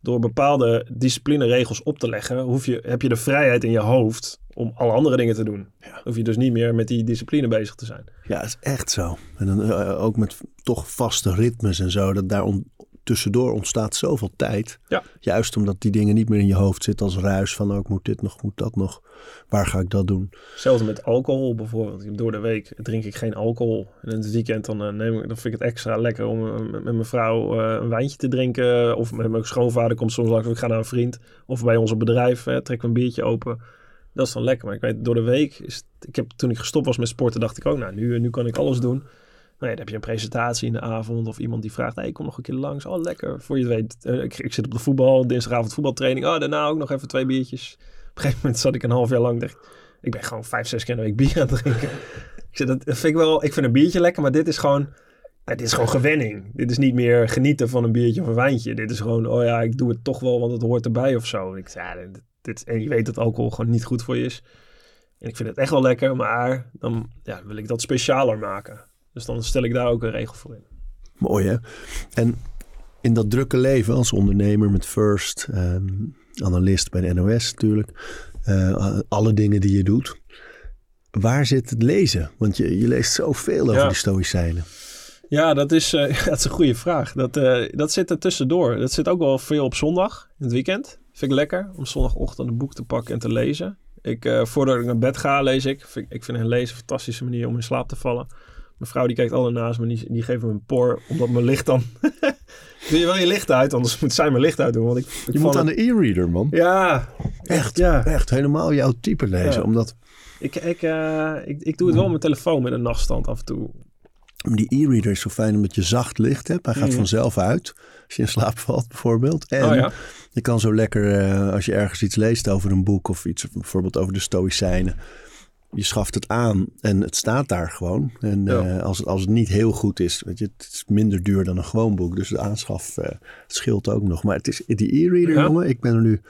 Door bepaalde disciplineregels op te leggen, hoef je, heb je de vrijheid in je hoofd om alle andere dingen te doen. Hoef je dus niet meer met die discipline bezig te zijn. Ja, het is echt zo. En dan eh, ook met toch vaste ritmes en zo. Dat daar on- tussendoor ontstaat zoveel tijd. Ja. Juist omdat die dingen niet meer in je hoofd zitten als ruis. Van ook moet dit nog, moet dat nog. Waar ga ik dat doen? Hetzelfde met alcohol bijvoorbeeld. Door de week drink ik geen alcohol. En in het weekend dan, eh, neem ik, dan vind ik het extra lekker om eh, met mijn vrouw eh, een wijntje te drinken. Of met mijn schoonvader komt soms langs. Ik ga naar een vriend. Of bij ons bedrijf eh, trek ik een biertje open. Dat is dan lekker. Maar ik weet, door de week... Is het- ik heb, toen ik gestopt was met sporten, dacht ik ook... Nou, nu, nu kan ik alles doen. Nou ja, dan heb je een presentatie in de avond. Of iemand die vraagt... Hey, kom nog een keer langs. Oh, lekker. Voor je weet... eh, ik, ik zit op de voetbal. Dinsdagavond voetbaltraining. Oh, daarna ook nog even twee biertjes. Op een gegeven moment zat ik een half jaar lang... Dacht, ik ben gewoon vijf, zes keer de week bier aan het drinken. [laughs] ik, zeg, dat vind ik, wel, ik vind een biertje lekker, maar dit is gewoon... nou, dit is gewoon gewenning. Dit is niet meer genieten van een biertje of een wijntje. Dit is gewoon, oh ja, ik doe het toch wel, want het hoort erbij of zo. Ik, zeg, ja, dit, dit, en je weet dat alcohol gewoon niet goed voor je is. En ik vind het echt wel lekker, maar dan ja, wil ik dat specialer maken. Dus dan stel ik daar ook een regel voor in. Mooi hè? En in dat drukke leven als ondernemer met First, ehm, analist bij de NOS natuurlijk. eh, alle dingen die je doet. waar zit het lezen? Want je, je leest zoveel over Ja. die Stoïcijnen. Ja, dat is, eh, [laughs] dat is een goede vraag. Dat, eh, dat zit er tussendoor. Dat zit ook wel veel op zondag, in het weekend. Vind ik lekker om zondagochtend een boek te pakken en te lezen. Ik, voordat ik naar bed ga, lees ik. Vind, ik vind een lezen een fantastische manier om in slaap te vallen. Mijn vrouw die kijkt altijd naast me, die, die geeft me een por, omdat mijn licht dan... [laughs] Doe je wel je licht uit, anders moet zij mijn licht uitdoen. Want ik, ik Je moet aan de e-reader, man. Ja, Echt, ja. echt helemaal jouw type lezen. Ja. Omdat Ik, ik, eh, ik, ik doe het wel met mijn telefoon met een nachtstand af en toe. die e-reader is zo fijn omdat je zacht licht hebt. Hij gaat Mhm. vanzelf uit. Als je in slaap valt bijvoorbeeld. En oh ja? je kan zo lekker, eh, als je ergens iets leest over een boek of iets, bijvoorbeeld over de Stoïcijnen. Je schaft het aan en het staat daar gewoon. En Ja. eh, als, het, als het niet heel goed is, weet je, het is minder duur dan een gewoon boek. Dus de aanschaf eh, scheelt ook nog. Maar het is die e-reader, Ja. jongen. Ik ben er nu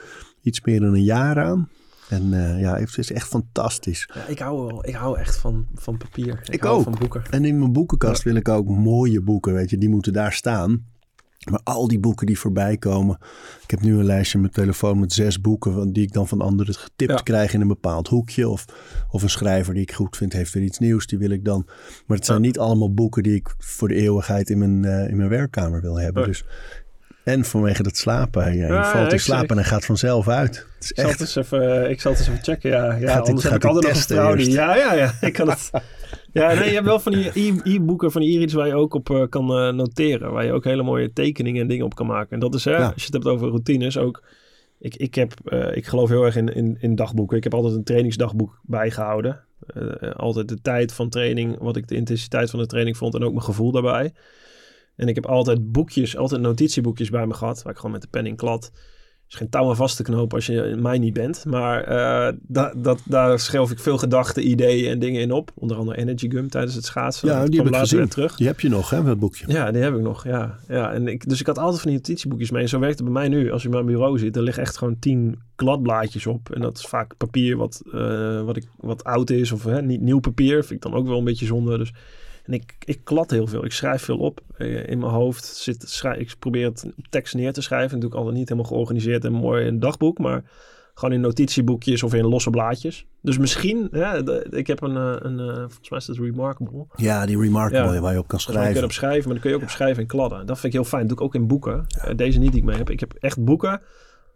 iets meer dan een jaar aan. En eh, ja, het is echt fantastisch. ja ik, hou wel, ik hou echt van, van papier. Ik, Ik hou ook. van boeken. En in mijn boekenkast wil ik ook mooie boeken, weet je. Die moeten daar staan. Maar al die boeken die voorbij komen. Ik heb nu een lijstje op mijn telefoon met zes boeken... van- die ik dan van anderen getipt Ja. krijg in een bepaald hoekje. Of, of een schrijver die ik goed vind heeft weer iets nieuws. Die wil ik dan... Maar het zijn Ja. niet allemaal boeken die ik voor de eeuwigheid in mijn, eh, in mijn werkkamer wil hebben. Dus, en vanwege dat slapen. Ja, je valt in slaap en hij gaat vanzelf uit. Het is Ik zal, het eens even, ik zal het eens even checken. Ja, ja hij- anders heb gaat ik altijd nog een vrouw die... Ja, ja, ja. Ik kan het... [laughs] Ja, nee, je hebt wel van die e- e-boeken, van die e-readers waar je ook op eh, kan eh, noteren. Waar je ook hele mooie tekeningen en dingen op kan maken. En dat is, hè, Ja. als je het hebt over routines, ook... Ik, ik, heb, eh, ik geloof heel erg in, in, in dagboeken. Ik heb altijd een trainingsdagboek bijgehouden. Eh, altijd de tijd van training, wat ik de intensiteit van de training vond en ook mijn gevoel daarbij. En ik heb altijd boekjes, altijd notitieboekjes bij me gehad, waar ik gewoon met de pen in klad. Is geen touw aan vast te knopen als je mij niet bent. Maar da, dat, daar schreef ik veel gedachten, ideeën en dingen in op. Onder andere Energy Gum tijdens het schaatsen. Ja, die heb ik gezien. terug. Die heb je nog, hè, dat boekje. Ja, die heb ik nog. Ja, ja. En ik, dus ik had altijd van die notitieboekjes mee. En zo werkt het bij mij nu. Als je op mijn bureau zit, er liggen echt gewoon tien kladblaadjes op. En dat is vaak papier wat, eh, wat, ik, wat oud is. Of hè, niet nieuw papier. Vind ik dan ook wel een beetje zonde. Dus, en ik, ik klad heel veel. Ik schrijf veel op. Eh, in mijn hoofd zit, schrij, ik probeer het op tekst neer te schrijven. Natuurlijk altijd niet helemaal georganiseerd en mooi in een dagboek. Maar gewoon in notitieboekjes of in losse blaadjes. Dus misschien, ja, de- ik heb een, eh, een eh, volgens mij is dat Remarkable. Ja, die Remarkable Ja. waar je op kan Volgens mij kun je schrijven. erop schrijven, maar dan kun je ook op schrijven en kladden. Dat vind ik heel fijn. Dat doe ik ook in boeken. Deze niet die ik mee heb. Ik heb echt boeken.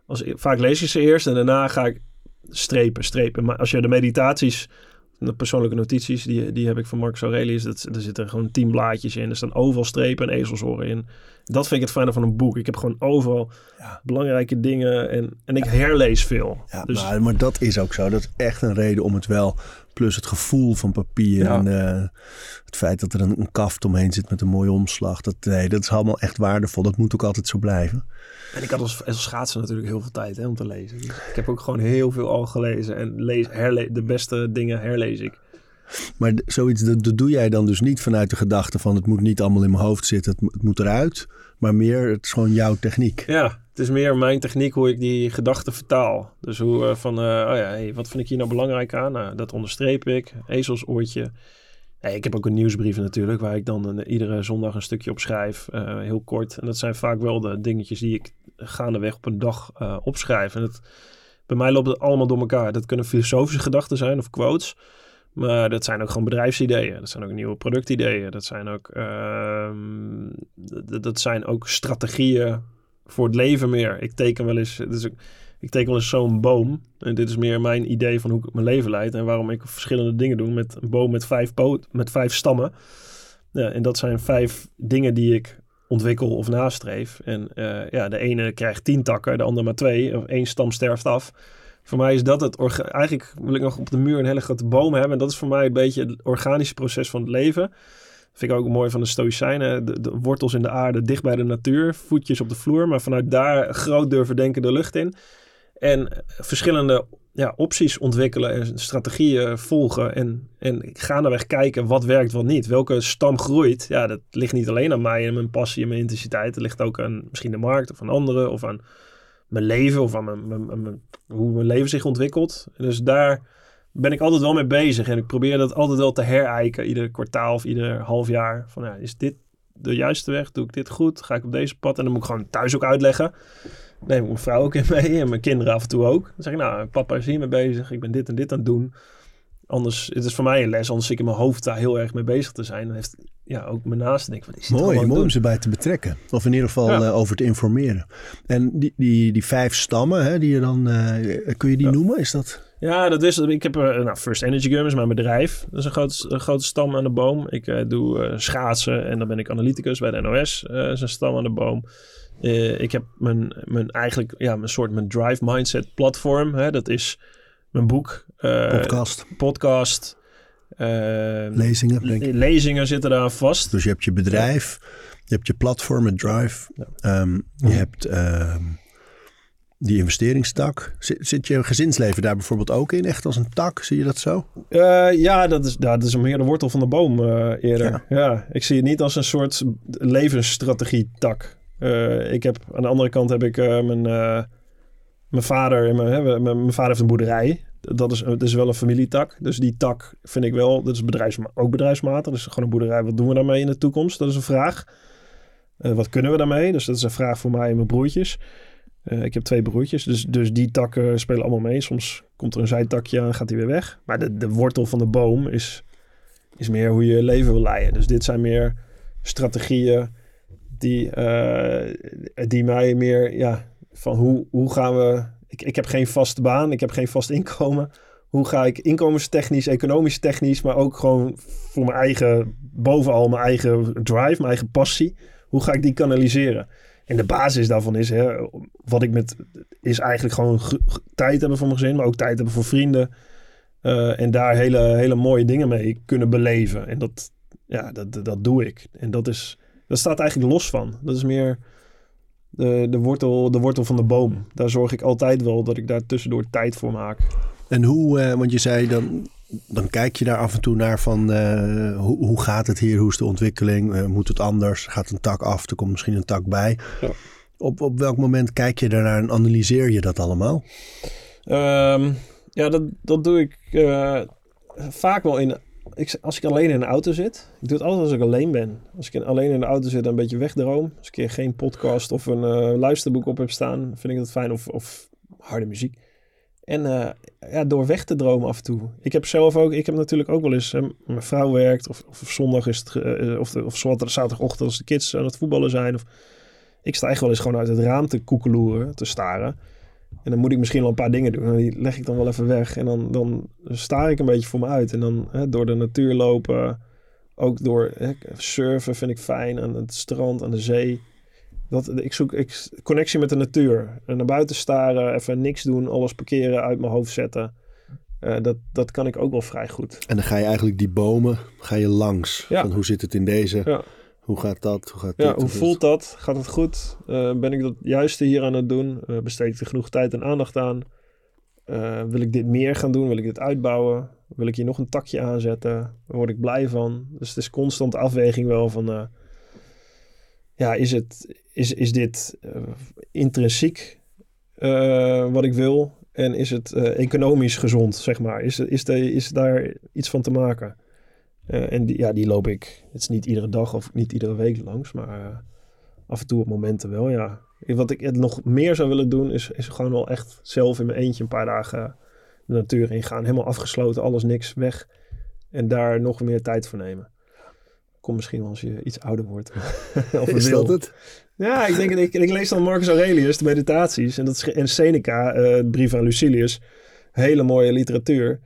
Als, vaak lees je ze eerst en daarna ga ik strepen, strepen. Maar als je de meditaties, de persoonlijke notities, die, die heb ik van Marcus Aurelius. Dat, er zitten gewoon tien blaadjes in. Er staan overal strepen en ezelsoren in. Dat vind ik het fijne van een boek. Ik heb gewoon overal Ja. belangrijke dingen en, en ik herlees veel. Ja, dus maar, maar dat is ook zo. Dat is echt een reden om het wel. Plus het gevoel van papier Ja. en eh, het feit dat er een, een kaft omheen zit met een mooie omslag. Dat, nee, dat is allemaal echt waardevol. Dat moet ook altijd zo blijven. En ik had als, als schaatsen natuurlijk heel veel tijd hè, om te lezen. Dus ik heb ook gewoon heel veel al gelezen. En lees, herle de beste dingen herlees ik. Maar zoiets, dat, dat doe jij dan dus niet vanuit de gedachte van het moet niet allemaal in mijn hoofd zitten. Het, het moet eruit. Maar meer, het is gewoon jouw techniek. Ja, het is meer mijn techniek hoe ik die gedachten vertaal. Dus hoe eh, van, eh, oh ja, wat vind ik hier nou belangrijk aan? Nou, dat onderstreep ik. Ezelsoortje. Ik heb ook een nieuwsbrief natuurlijk, waar ik dan iedere zondag een stukje op schrijf. eh, heel kort. En dat zijn vaak wel de dingetjes die ik gaandeweg op een dag opschrijf. En het, bij mij loopt het allemaal door elkaar. Dat kunnen filosofische gedachten zijn of quotes. Maar dat zijn ook gewoon bedrijfsideeën. Dat zijn ook nieuwe productideeën. Dat zijn ook, ehm, dat zijn ook strategieën voor het leven meer. Ik teken wel eens, dus ik, ik teken wel eens zo'n boom. En dit is meer mijn idee van hoe ik mijn leven leid. En waarom ik verschillende dingen doe met een boom met vijf, poot, met vijf stammen. Ja, en dat zijn vijf dingen die ik ontwikkel of nastreef. En eh, ja, de ene krijgt tien takken, de andere maar twee. Of één stam sterft af. Voor mij is dat het... Eigenlijk wil ik nog op de muur een hele grote boom hebben. En dat is voor mij een beetje het organische proces van het leven. Vind ik ook mooi van de Stoïcijnen. De, de wortels in de aarde, dicht bij de natuur. Voetjes op de vloer. Maar vanuit daar groot durven denken de lucht in. En verschillende ja, opties ontwikkelen en strategieën volgen. En, en gaandeweg kijken wat werkt, wat niet. Welke stam groeit. Ja, dat ligt niet alleen aan mij en mijn passie en mijn intensiteit. Het ligt ook aan misschien de markt of aan anderen. Of aan mijn leven of aan mijn- hoe mijn leven zich ontwikkelt. Dus daar ben ik altijd wel mee bezig. En ik probeer dat altijd wel te herijken. Ieder kwartaal of ieder half jaar. Van ja, is dit de juiste weg? Doe ik dit goed? Ga ik op deze pad? En dan moet ik gewoon thuis ook uitleggen. Neem ik mijn vrouw ook in mee en mijn kinderen af en toe ook. Dan zeg ik, nou, papa is hiermee bezig. Ik ben dit en dit aan het doen. Anders, het is voor mij een les, anders zit ik in mijn hoofd daar heel erg mee bezig te zijn. Dan heeft ja, ook mijn naaste denk ik, wat is dit Mooi, mooi om ze bij te betrekken. Of in ieder geval Ja. eh, over te informeren. En die, die, die vijf stammen, hè, die je dan, eh, kun je die Ja. noemen? Is dat... Ja, dat is, ik heb, nou, First Energy Gum is mijn bedrijf. Dat is een grote, een grote stam aan de boom. Ik eh, doe eh, schaatsen en dan ben ik analyticus bij de NOS. eh is een stam aan de boom. Ik heb mijn, mijn eigenlijk, ja, mijn soort mijn drive mindset platform. Hè, dat is mijn boek. Podcast, podcast. lezingen, denk ik. le- lezingen zitten daar vast. Dus je hebt je bedrijf, je hebt je platform met Drive. Ja. Ehm, je hebt ehm, die investeringstak. Zit, zit je gezin daar bijvoorbeeld ook in? Echt als een tak? Zie je dat zo? Eh, ja, dat is, dat is meer de wortel van de boom eh, eerder. Ja. Ja. ik zie het niet als een soort levensstrategie-tak. Eh, ik heb, aan de andere kant heb ik mijn, mijn vader... en Mijn, hè, mijn, mijn vader heeft een boerderij. Dat is, dat is wel een familietak. Dus die tak vind ik wel... Dat is bedrijfsma ook bedrijfsmatig. Dus gewoon een boerderij. Wat doen we daarmee in de toekomst? Dat is een vraag. Wat kunnen we daarmee? Dus dat is een vraag voor mij en mijn broertjes. Eh, ik heb twee broertjes, dus, dus die takken spelen allemaal mee. Soms komt er een zijtakje aan, gaat hij weer weg. Maar de, de wortel van de boom is, is meer hoe je je leven wil leiden. Dus dit zijn meer strategieën die, eh, die mij meer, ja, van hoe, hoe gaan we... Ik, ik heb geen vaste baan, ik heb geen vast inkomen. Hoe ga ik inkomenstechnisch, economisch technisch, maar ook gewoon voor mijn eigen, bovenal mijn eigen drive, mijn eigen passie. Hoe ga ik die kanaliseren? En de basis daarvan is, hè, wat ik met, is eigenlijk gewoon ge- ge- tijd hebben voor mijn gezin, maar ook tijd hebben voor vrienden. Eh, en daar hele, hele mooie dingen mee kunnen beleven. En dat, ja, dat, dat doe ik. En dat, is, dat staat eigenlijk los van. Dat is meer de, de, wortel, de wortel van de boom. Daar zorg ik altijd wel dat ik daar tussendoor tijd voor maak. En hoe, eh, want je zei dan, dan kijk je daar af en toe naar van eh, hoe, hoe gaat het hier? Hoe is de ontwikkeling? Eh, moet het anders? Gaat een tak af? Er komt misschien een tak bij. Ja. Op, op welk moment kijk je daarnaar en analyseer je dat allemaal? Ehm, ja, dat, dat doe ik eh, vaak wel in. Ik, als ik alleen in de auto zit. Ik doe het altijd als ik alleen ben. Als ik in- alleen in de auto zit en een beetje wegdroom. Als ik een geen podcast of een luisterboek op heb staan, vind ik dat fijn. Of, of harde muziek. En eh, ja, door weg te dromen af en toe. Ik heb zelf ook, ik heb natuurlijk ook wel eens, mijn vrouw werkt, of, of zondag is het, eh, of, de, zaterdagochtend als de kids aan het voetballen zijn. Of, ik sta echt wel eens gewoon uit het raam te koekeloeren, te staren. En dan moet ik misschien wel een paar dingen doen. En die leg ik dan wel even weg. En dan, dan sta ik een beetje voor me uit. En dan hè, door de natuur lopen. Ook door hè, surfen vind ik fijn. Aan het strand, aan de zee. Dat, ik zoek ik, connectie met de natuur. En naar buiten staren, even niks doen. Alles parkeren, uit mijn hoofd zetten. Eh, dat, dat kan ik ook wel vrij goed. En dan ga je eigenlijk die bomen ga je langs. Ja. Van hoe zit het in deze? Ja. Hoe gaat dat? Hoe gaat Ja, dit? hoe voelt dat? Gaat het goed? Eh, ben ik dat juiste hier aan het doen? Eh, besteed ik er genoeg tijd en aandacht aan? Wil ik dit meer gaan doen? Wil ik dit uitbouwen? Wil ik hier nog een takje aanzetten? Daar word ik blij van. Dus het is constant afweging wel van... ja, is, het, is, is dit eh, intrinsiek eh, wat ik wil? En is het eh, economisch gezond, zeg maar? Is, is, is daar iets van te maken? En die, ja, die loop ik. Het is niet iedere dag of niet iedere week langs, maar af en toe op momenten wel, ja. Wat ik nog meer zou willen doen, is, is gewoon wel echt zelf in mijn eentje een paar dagen de natuur ingaan. Helemaal afgesloten, alles niks weg. En daar nog meer tijd voor nemen. Komt misschien wel als je iets ouder wordt. [laughs] of Is dat het? Ja, ik denk, ik, ik lees dan Marcus Aurelius, de meditaties. En, dat is, en Seneca, de brief aan Lucilius. Hele mooie literatuur.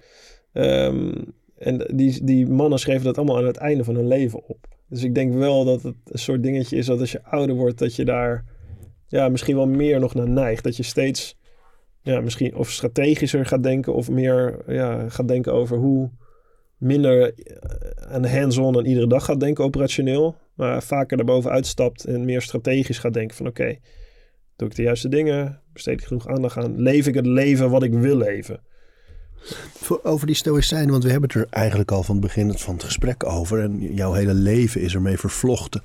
Ehm, en die, die mannen schreven dat allemaal aan het einde van hun leven op. Dus ik denk wel dat het een soort dingetje is dat als je ouder wordt, dat je daar ja, misschien wel meer nog naar neigt. Dat je steeds ja, misschien of strategischer gaat denken of meer ja, gaat denken over hoe minder eh, aan hands-on en iedere dag gaat denken operationeel. Maar vaker daarboven uitstapt en meer strategisch gaat denken van oké, doe ik de juiste dingen? Besteed ik genoeg aandacht aan? Leef ik het leven wat ik wil leven? Voor, over die stoïcijnen, want we hebben het er eigenlijk al van het begin van het gesprek over. En jouw hele leven is ermee vervlochten.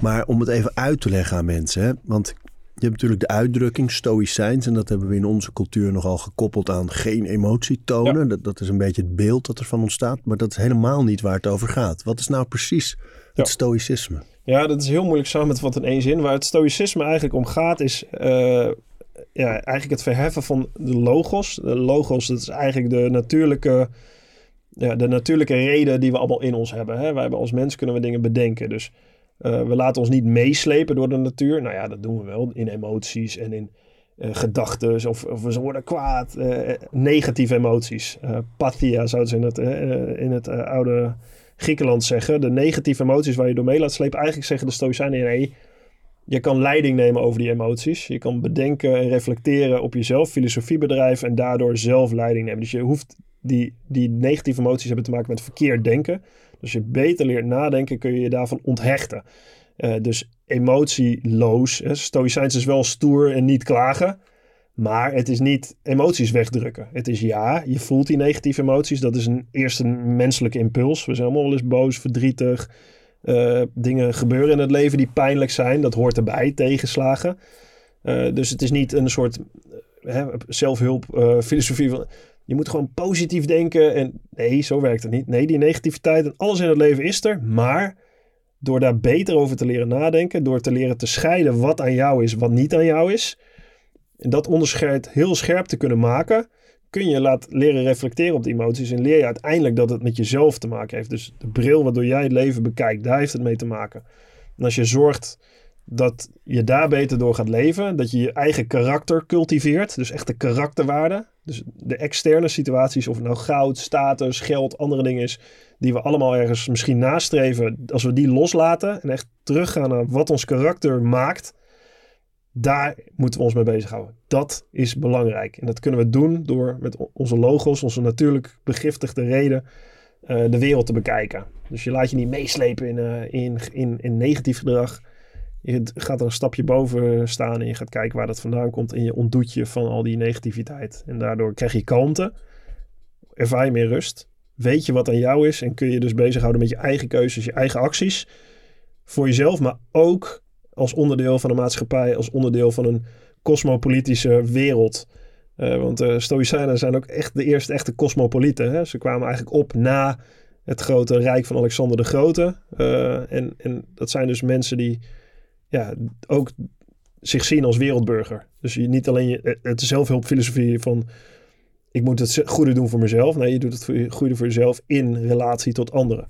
Maar om het even uit te leggen aan mensen. Want je hebt natuurlijk de uitdrukking stoïcijns. En dat hebben we in onze cultuur nogal gekoppeld aan geen emotie tonen. Dat, dat is een beetje het beeld dat ervan ontstaat. Maar dat is helemaal niet waar het over gaat. Wat is nou precies het Ja. stoïcisme? Ja, dat is heel moeilijk samen met wat in één zin. Waar het stoïcisme eigenlijk om gaat is eh, ja, eigenlijk het verheffen van de logos. De logos, dat is eigenlijk de natuurlijke ja, de natuurlijke reden die we allemaal in ons hebben. Hè? Wij hebben als mens kunnen we dingen bedenken. Dus uh, we laten ons niet meeslepen door de natuur. Nou ja, dat doen we wel in emoties en in uh, gedachten. Of, of we worden kwaad. Uh, negatieve emoties. pathia zouden ze in het, in het oude Griekenland zeggen. De negatieve emoties waar je door mee laat slepen. Eigenlijk zeggen de Stoïcijnen, nee, je kan leiding nemen over die emoties. Je kan bedenken en reflecteren op jezelf, filosofie bedrijven en daardoor zelf leiding nemen. Dus je hoeft die, die negatieve emoties hebben te maken met verkeerd denken. Als je beter leert nadenken, kun je je daarvan onthechten. Uh, dus emotieloos. Stoïcijns is wel stoer en niet klagen. Maar het is niet emoties wegdrukken. Het is ja, je voelt die negatieve emoties. Dat is een eerste menselijke impuls. We zijn allemaal wel eens boos, verdrietig. Uh, dingen gebeuren in het leven die pijnlijk zijn. Dat hoort erbij, tegenslagen. Uh, dus het is niet een soort uh, zelfhulp filosofie van... Je moet gewoon positief denken. En nee, zo werkt het niet. Nee, die negativiteit en alles in het leven is er. Maar door daar beter over te leren nadenken... door te leren te scheiden wat aan jou is, wat niet aan jou is... en dat onderscheid heel scherp te kunnen maken kun je laten leren reflecteren op die emoties en leer je uiteindelijk dat het met jezelf te maken heeft. Dus de bril waardoor jij het leven bekijkt, daar heeft het mee te maken. En als je zorgt dat je daar beter door gaat leven, dat je je eigen karakter cultiveert, dus echt de karakterwaarde, dus de externe situaties, of het nou goud, status, geld, andere dingen is, die we allemaal ergens misschien nastreven, als we die loslaten en echt teruggaan naar wat ons karakter maakt, daar moeten we ons mee bezighouden. Dat is belangrijk. En dat kunnen we doen door met onze logos, onze natuurlijk begiftigde reden, uh, de wereld te bekijken. Dus je laat je niet meeslepen in, uh, in, in, in negatief gedrag. Je gaat er een stapje boven staan en je gaat kijken waar dat vandaan komt. En je ontdoet je van al die negativiteit. En daardoor krijg je kalmte, ervaar je meer rust. Weet je wat aan jou is en kun je dus bezighouden met je eigen keuzes, je eigen acties. Voor jezelf, maar ook als onderdeel van een maatschappij, als onderdeel van een cosmopolitische wereld. Uh, want de uh, Stoïcijnen zijn ook echt de eerste echte cosmopolieten. Hè? Ze kwamen eigenlijk op na het grote rijk van Alexander de Grote. Uh, en, en dat zijn dus mensen die ja, ook zich zien als wereldburger. Dus je niet alleen je, het zelfhulpfilosofie van ik moet het goede doen voor mezelf. Nee, je doet het goede voor jezelf in relatie tot anderen.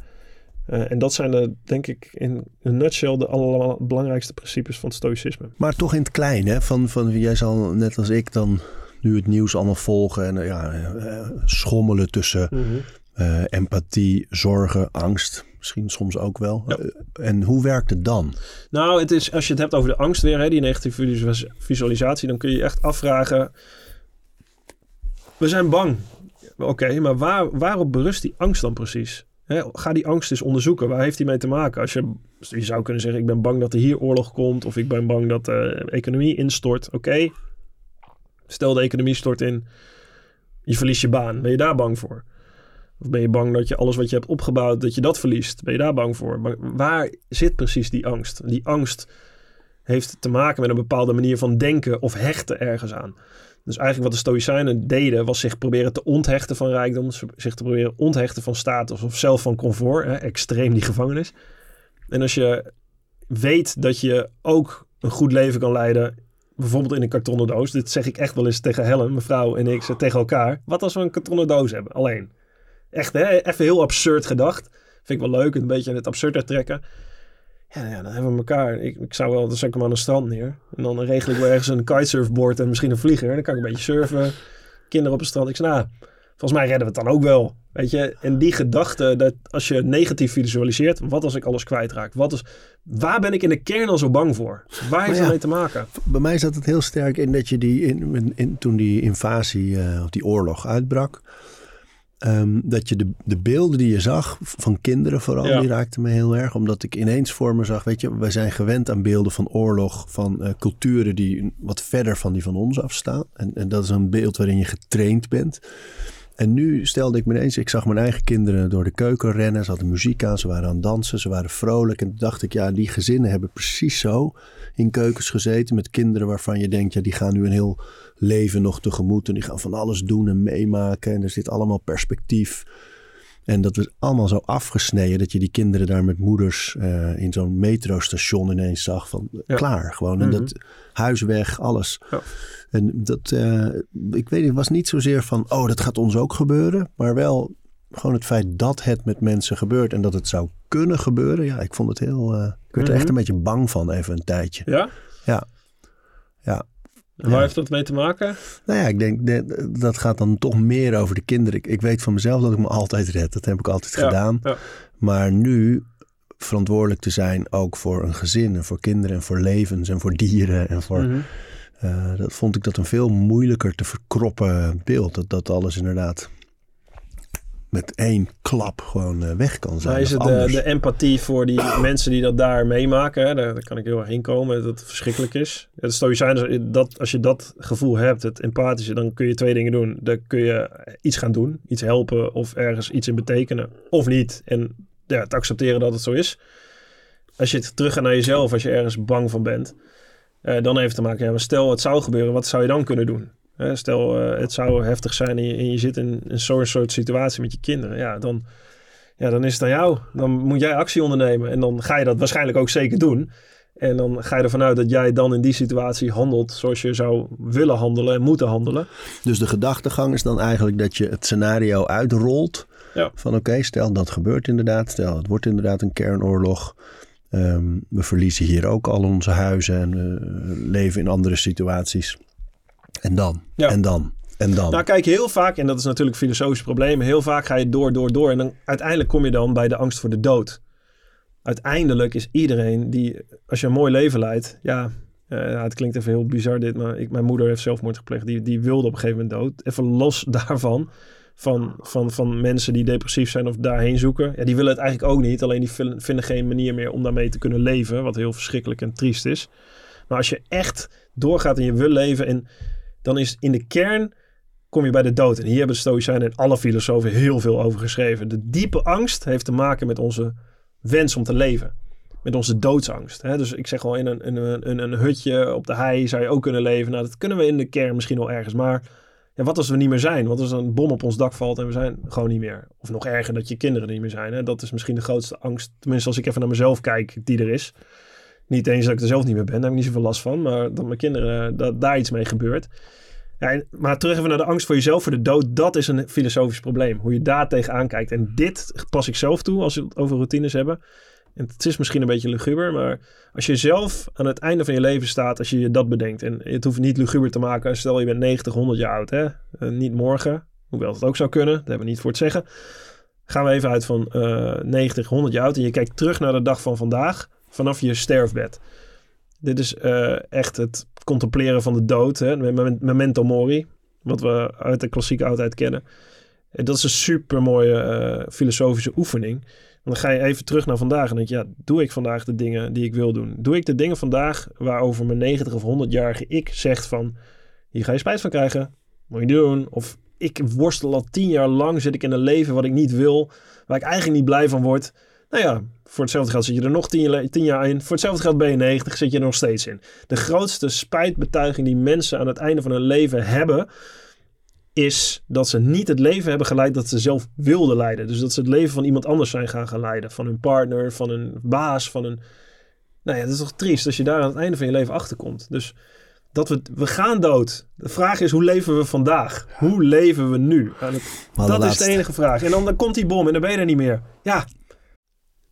Uh, en dat zijn de, denk ik, in een nutshell de allerbelangrijkste principes van het stoïcisme. Maar toch in het klein, hè? Van, van jij zal net als ik dan nu het nieuws allemaal volgen en uh, ja, schommelen tussen mm -hmm. Empathie, zorgen, angst. Misschien soms ook wel. Ja. en hoe werkt het dan? Nou, het is, als je het hebt over de angst weer, hè, die negatieve visualisatie, dan kun je echt afvragen. We zijn bang. Oké, okay, maar waar, waarop berust die angst dan precies? ga die angst eens onderzoeken. Waar heeft die mee te maken? Als je, je zou kunnen zeggen, ik ben bang dat er hier oorlog komt. Of ik ben bang dat de economie instort. Oké, stel de economie stort in. Je verliest je baan. Ben je daar bang voor? Of ben je bang dat je alles wat je hebt opgebouwd, dat je dat verliest? Ben je daar bang voor? Maar waar zit precies die angst? Die angst heeft te maken met een bepaalde manier van denken of hechten ergens aan. Dus eigenlijk wat de Stoïcijnen deden, was zich proberen te onthechten van rijkdom, zich te proberen onthechten van status of zelf van comfort, hè, extreem die gevangenis. En als je weet dat je ook een goed leven kan leiden, bijvoorbeeld in een kartonnen doos. Dit zeg ik echt wel eens tegen Helen, mevrouw en ik, tegen elkaar. Wat als we een kartonnen doos hebben, alleen? Echt, hè? even heel absurd gedacht. Vind ik wel leuk, een beetje in het absurde trekken. Ja, ja, dan hebben we elkaar. Ik, ik zou wel, dan zet ik hem aan een strand neer. En dan regel ik wel ergens een kitesurfboard en misschien een vlieger. Dan kan ik een beetje surfen. Kinderen op het strand. Ik zeg, nou, volgens mij redden we het dan ook wel. Weet je, en die gedachte dat als je negatief visualiseert, wat als ik alles kwijtraak? Wat is, waar ben ik in de kern al zo bang voor? Waar heeft ja, dat mee te maken? Bij mij zat het heel sterk in dat je die, in, in, toen die invasie uh, of die oorlog uitbrak, Um, dat je de, de beelden die je zag van kinderen vooral, ja. die raakten me heel erg. Omdat ik ineens voor me zag, weet je, wij zijn gewend aan beelden van oorlog, van uh, culturen die wat verder van die van ons afstaan. En, en dat is een beeld waarin je getraind bent. En nu stelde ik me ineens, ik zag mijn eigen kinderen door de keuken rennen. Ze hadden muziek aan, ze waren aan het dansen, ze waren vrolijk. En toen dacht ik, ja, die gezinnen hebben precies zo in keukens gezeten met kinderen waarvan je denkt, ja, die gaan nu een heel leven nog tegemoet. En die gaan van alles doen en meemaken. En er zit allemaal perspectief. En dat was allemaal zo afgesneden dat je die kinderen daar met moeders uh, in zo'n metrostation ineens zag van ja. klaar gewoon. En mm -hmm. dat huis weg, alles. Ja. En dat, uh, ik weet niet, het was niet zozeer van oh dat gaat ons ook gebeuren. Maar wel gewoon het feit dat het met mensen gebeurt en dat het zou kunnen gebeuren. Ja, ik vond het heel. eh, ik werd er echt Mhm. een beetje bang van, even een tijdje. Ja? Ja. Ja. En waar heeft dat mee te maken? Nou ja, ik denk de- dat gaat dan toch meer over de kinderen. Ik, ik weet van mezelf dat ik me altijd red. Dat heb ik altijd gedaan. Maar nu verantwoordelijk te zijn ook voor een gezin en voor kinderen en voor levens en voor dieren en voor. Mhm. eh, dat vond ik dat een veel moeilijker te verkroppen beeld. Dat dat alles inderdaad met één klap gewoon eh, weg kan zijn. Maar is het de, anders. de empathie voor die [coughs] mensen die dat daar meemaken? Hè? Daar, daar kan ik heel erg in komen, dat het verschrikkelijk is. Ja, Het stoïcijns, dat, als je dat gevoel hebt, het empathische, dan kun je twee dingen doen. Dan kun je iets gaan doen, iets helpen of ergens iets in betekenen. Of niet. En ja, het accepteren dat het zo is. Als je het terug gaat naar jezelf, als je ergens bang van bent, eh, dan heeft het te maken, ja, maar stel het zou gebeuren, wat zou je dan kunnen doen? Stel eh, het zou heftig zijn en je, en je zit in, in zo'n soort situatie met je kinderen. Ja, dan, ja, dan is het aan jou. Dan moet jij actie ondernemen. En dan ga je dat waarschijnlijk ook zeker doen. En dan ga je ervan uit dat jij dan in die situatie handelt zoals je zou willen handelen en moeten handelen. Dus de gedachtegang is dan eigenlijk dat je het scenario uitrolt. Ja. Van oké, stel dat gebeurt inderdaad. Stel het wordt inderdaad een kernoorlog. Ehm, we verliezen hier ook al onze huizen en we leven in andere situaties. En dan, Ja. en dan, en dan. Nou, kijk, heel vaak, en dat is natuurlijk een filosofisch probleem, heel vaak ga je door, door, door. En dan uiteindelijk kom je dan bij de angst voor de dood. Uiteindelijk is iedereen die, als je een mooi leven leidt, ja, eh, het klinkt even heel bizar dit, maar ik, mijn moeder heeft zelfmoord gepleegd. Die, die wilde op een gegeven moment dood. Even los [laughs] daarvan, van, van, van mensen die depressief zijn of daarheen zoeken. Ja, die willen het eigenlijk ook niet, alleen die vinden, vinden geen manier meer om daarmee te kunnen leven, wat heel verschrikkelijk en triest is. Maar als je echt doorgaat en je wil leven, en dan is in de kern kom je bij de dood. En hier hebben de Stoïcijnen en alle filosofen heel veel over geschreven. De diepe angst heeft te maken met onze wens om te leven. Met onze doodsangst. Hè? Dus ik zeg al, in een, een, een hutje op de hei zou je ook kunnen leven. Nou, dat kunnen we in de kern misschien wel ergens. Maar ja, wat als we niet meer zijn? Wat als een bom op ons dak valt en we zijn gewoon niet meer? Of nog erger, dat je kinderen er niet meer zijn. Hè? Dat is misschien de grootste angst. Tenminste, als ik even naar mezelf kijk, die er is. Niet eens dat ik er zelf niet meer ben, daar heb ik niet zoveel last van. Maar dat mijn kinderen, dat daar iets mee gebeurt. Ja, maar terug even naar de angst voor jezelf, voor de dood. Dat is een filosofisch probleem. Hoe je daar tegenaan kijkt. En dit pas ik zelf toe als we het over routines hebben. En het is misschien een beetje luguber, maar als je zelf aan het einde van je leven staat, als je je dat bedenkt. En het hoeft niet luguber te maken. Stel je bent 90, 100 jaar oud, hè? Eh, niet morgen. Hoewel het ook zou kunnen. Daar hebben we niet voor te zeggen. Gaan we even uit van eh 90, 100 jaar oud. En je kijkt terug naar de dag van vandaag. Vanaf je sterfbed. Dit is eh, echt het contempleren van de dood. Hè? Mem- Memento mori. Wat we uit de klassieke oudheid kennen. En dat is een super mooie filosofische oefening. En dan ga je even terug naar vandaag en denk je, ja, doe ik vandaag de dingen die ik wil doen? Doe ik de dingen vandaag waarover mijn 90 of 100-jarige ik zegt van, hier ga je spijt van krijgen, moet je doen. Of ik worstel al tien jaar lang, zit ik in een leven wat ik niet wil, waar ik eigenlijk niet blij van word. Nou ja, voor hetzelfde geld zit je er nog tien, jaar- tien jaar in. Voor hetzelfde geld ben je 90, zit je er nog steeds in. De grootste spijtbetuiging die mensen aan het einde van hun leven hebben, is dat ze niet het leven hebben geleid dat ze zelf wilden leiden. Dus dat ze het leven van iemand anders zijn gaan gaan leiden. Van hun partner, van hun baas, van een... Nou ja, dat is toch triest als je daar aan het einde van je leven achterkomt. Dus dat we, we gaan dood. De vraag is, hoe leven we vandaag? Hoe leven we nu? Het- dat is de enige vraag. En dan, dan komt die bom en dan ben je er niet meer. Ja,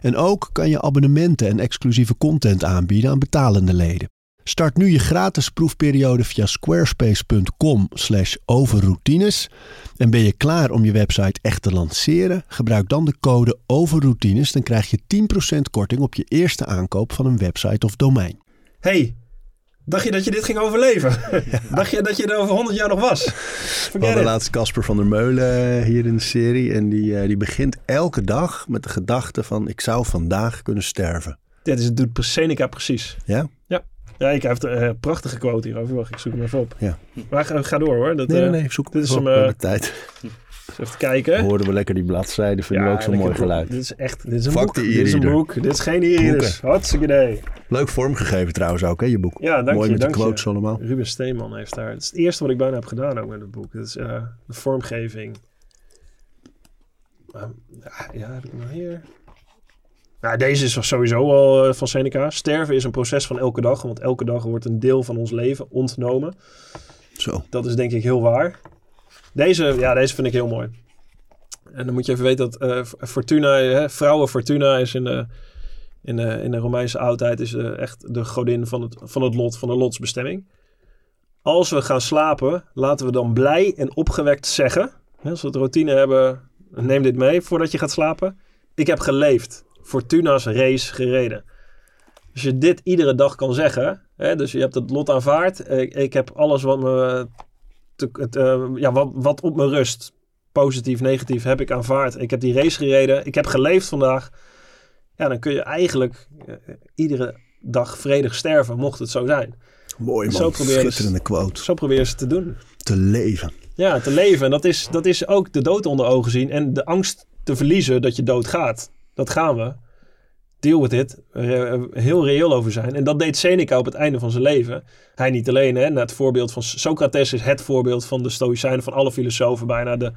En ook kan je abonnementen en exclusieve content aanbieden aan betalende leden. Start nu je gratis proefperiode via squarespace.com slash overroutines. En ben je klaar om je website echt te lanceren? Gebruik dan de code overroutines. Dan krijg je 10% korting op je eerste aankoop van een website of domein. hey, dacht je dat je dit ging overleven? [laughs] [laughs] dacht je dat je er over 100 jaar nog was? We Forget hadden it. laatst Casper van der Meulen hier in de serie. En die, eh, die begint elke dag met de gedachte van... ik zou vandaag kunnen sterven. Dit is, het doet Seneca precies. Ja? Ja, ik heb een eh, prachtige quote hierover. Wacht, ik zoek hem even op. Ja. Maar ga, ga door hoor. Dat, Nee, nee, eh, nee. Zoek dit is op. hem, We eh, [laughs] even kijken. Hoorden we lekker die bladzijden, vinden we ook zo'n mooi geluid. Dit is echt, dit is een Fuck boek. de Dit is een boek. Dit is geen e-readers. Hartstikke idee. Leuk vormgegeven trouwens ook, hè, je boek. Ja, dank mooi je, met dank de je. quotes allemaal. Ruben Steeman heeft daar. Het is het eerste wat ik bijna heb gedaan ook met het boek. Het is eh, de vormgeving. Ehm, ja, ja, heb ik nog hier? Nou, deze is sowieso al eh, van Seneca. Sterven is een proces van elke dag, want elke dag wordt een deel van ons leven ontnomen. Zo. Dat is denk ik heel waar. Deze, ja, deze vind ik heel mooi. En dan moet je even weten dat eh, Fortuna, hè, vrouwen Fortuna is in de, in de, in de Romeinse oudheid is eh, echt de godin van het, van het lot, van de lotsbestemming. Als we gaan slapen, laten we dan blij en opgewekt zeggen. hè, Als we het routine hebben, neem dit mee voordat je gaat slapen. Ik heb geleefd. Fortuna's race gereden. Als je dit iedere dag kan zeggen, hè, dus je hebt het lot aanvaard. Ik, ik heb alles wat me te- eh, ja, wat, wat op me rust, positief, negatief, heb ik aanvaard. Ik heb die race gereden. Ik heb geleefd vandaag. Ja, dan kun je eigenlijk eh, iedere dag vredig sterven, mocht het zo zijn. Mooi man, Zo schitterende quote. Zo proberen ze te doen. Te leven. Ja, te leven. En dat is, dat is ook de dood onder ogen zien. En de angst te verliezen dat je dood gaat. Dat gaan we. Deal with it. Er, eh, heel reëel over zijn. En dat deed Seneca op het einde van zijn leven. Hij niet alleen. Hè. Na het voorbeeld van Socrates is het voorbeeld van de Stoïcijnen. Van alle filosofen bijna. De,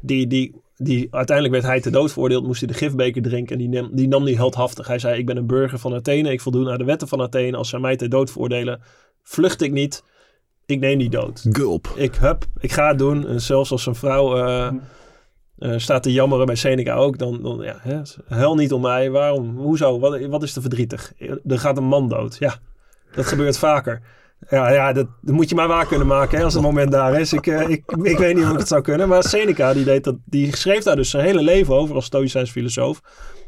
die, die, die, uiteindelijk werd hij te dood veroordeeld. Moest hij de gifbeker drinken. En die, nam, die nam die heldhaftig. Hij zei, ik ben een burger van Athene. Ik voldoen aan de wetten van Athene. Als zij mij te dood veroordelen, vlucht ik niet. Ik neem die dood Gulp. ik, hup, ik ga het doen. En zelfs als een vrouw eh, eh, staat te jammeren bij Seneca ook, dan, dan ja, hè, huil niet om mij. Waarom? Hoezo? Wat, wat is er verdrietig? Er gaat een man dood. Ja, dat gebeurt vaker. Ja, ja dat, dat moet je maar waar kunnen maken als het moment daar is. Ik, eh, ik, ik weet niet of ik het zou kunnen. Maar Seneca, die, deed dat, die schreef daar dus zijn hele leven over als Stoïcijns filosoof.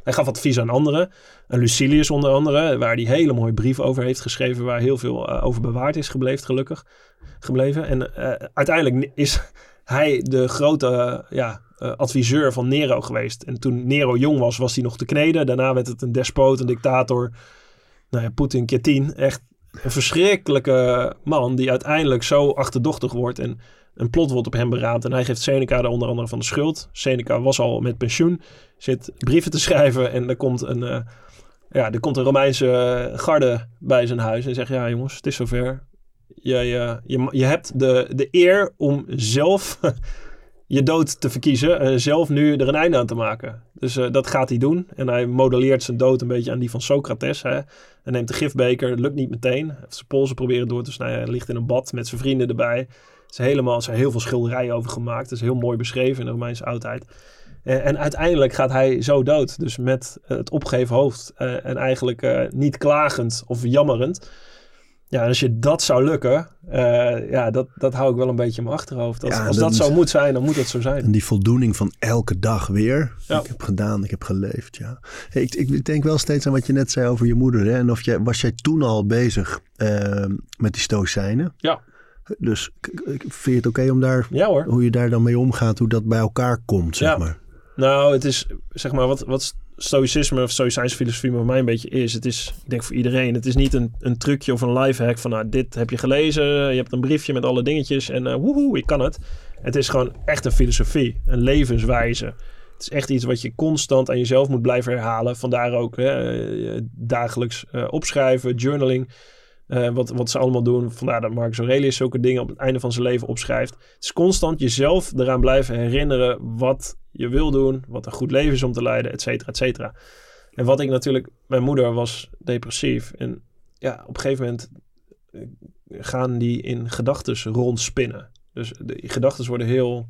Hij gaf advies aan anderen. En Lucilius onder andere, waar hij hele mooie brief over heeft geschreven. Waar heel veel eh, over bewaard is gebleven, gelukkig. Gebleven. En uiteindelijk is hij de grote ja, eh, adviseur van Nero geweest. En toen Nero jong was, was hij nog te kneden. Daarna werd het een despoot, een dictator. Nou ja, Poetin keer tien. Echt een verschrikkelijke man die uiteindelijk zo achterdochtig wordt. En een plot wordt op hem beraamd. En hij geeft Seneca er onder andere van de schuld. Seneca was al met pensioen. Zit brieven te schrijven. En er komt een, eh, ja, er komt een Romeinse garde bij zijn huis. En zegt, ja jongens, het is zover. Je, je, je, je hebt de, de eer om zelf je dood te verkiezen. En zelf nu er een einde aan te maken. Dus eh, dat gaat hij doen. En hij modelleert zijn dood een beetje aan die van Socrates. Hè. Hij neemt de gifbeker, lukt niet meteen. Heeft zijn polsen proberen door te snijden. Hij ligt in een bad met zijn vrienden erbij. Er is helemaal, zijn heel veel schilderijen over gemaakt. Het is heel mooi beschreven in de Romeinse oudheid. En, en uiteindelijk gaat hij zo dood. Dus met het opgeheven hoofd. eh, en eigenlijk eh, niet klagend of jammerend. Ja, en als je dat zou lukken, eh, ja, dat, dat hou ik wel een beetje in mijn achterhoofd. Als, Ja, als dat zo moet zijn, dan moet dat zo zijn. En die voldoening van elke dag weer. Ja. Ik heb gedaan, ik heb geleefd, ja. Hey, ik, ik denk wel steeds aan wat je net zei over je moeder. Hè? En of jij, was jij toen al bezig eh, met die stoïcijnen? Ja. Dus vind je het oké om daar, Ja hoor. hoe je daar dan mee omgaat, hoe dat bij elkaar komt, zeg maar? Nou, het is zeg maar wat, wat stoïcisme of stoïcijnse filosofie voor mij een beetje is. Het is, ik denk voor iedereen, het is niet een, een trucje of een lifehack van nou, dit heb je gelezen, je hebt een briefje met alle dingetjes en eh woehoe, ik kan het. Het is gewoon echt een filosofie, een levenswijze. Het is echt iets wat je constant aan jezelf moet blijven herhalen. Vandaar ook hè, eh, dagelijks eh, opschrijven, journaling. Eh, wat, wat ze allemaal doen. Vandaar dat Marcus Aurelius zulke dingen op het einde van zijn leven opschrijft. Het is constant jezelf eraan blijven herinneren wat je wil doen, wat een goed leven is om te leiden, et cetera, et cetera. En wat ik natuurlijk, mijn moeder was depressief. En ja, op een gegeven moment eh, gaan die in gedachten rondspinnen. Dus de gedachten worden heel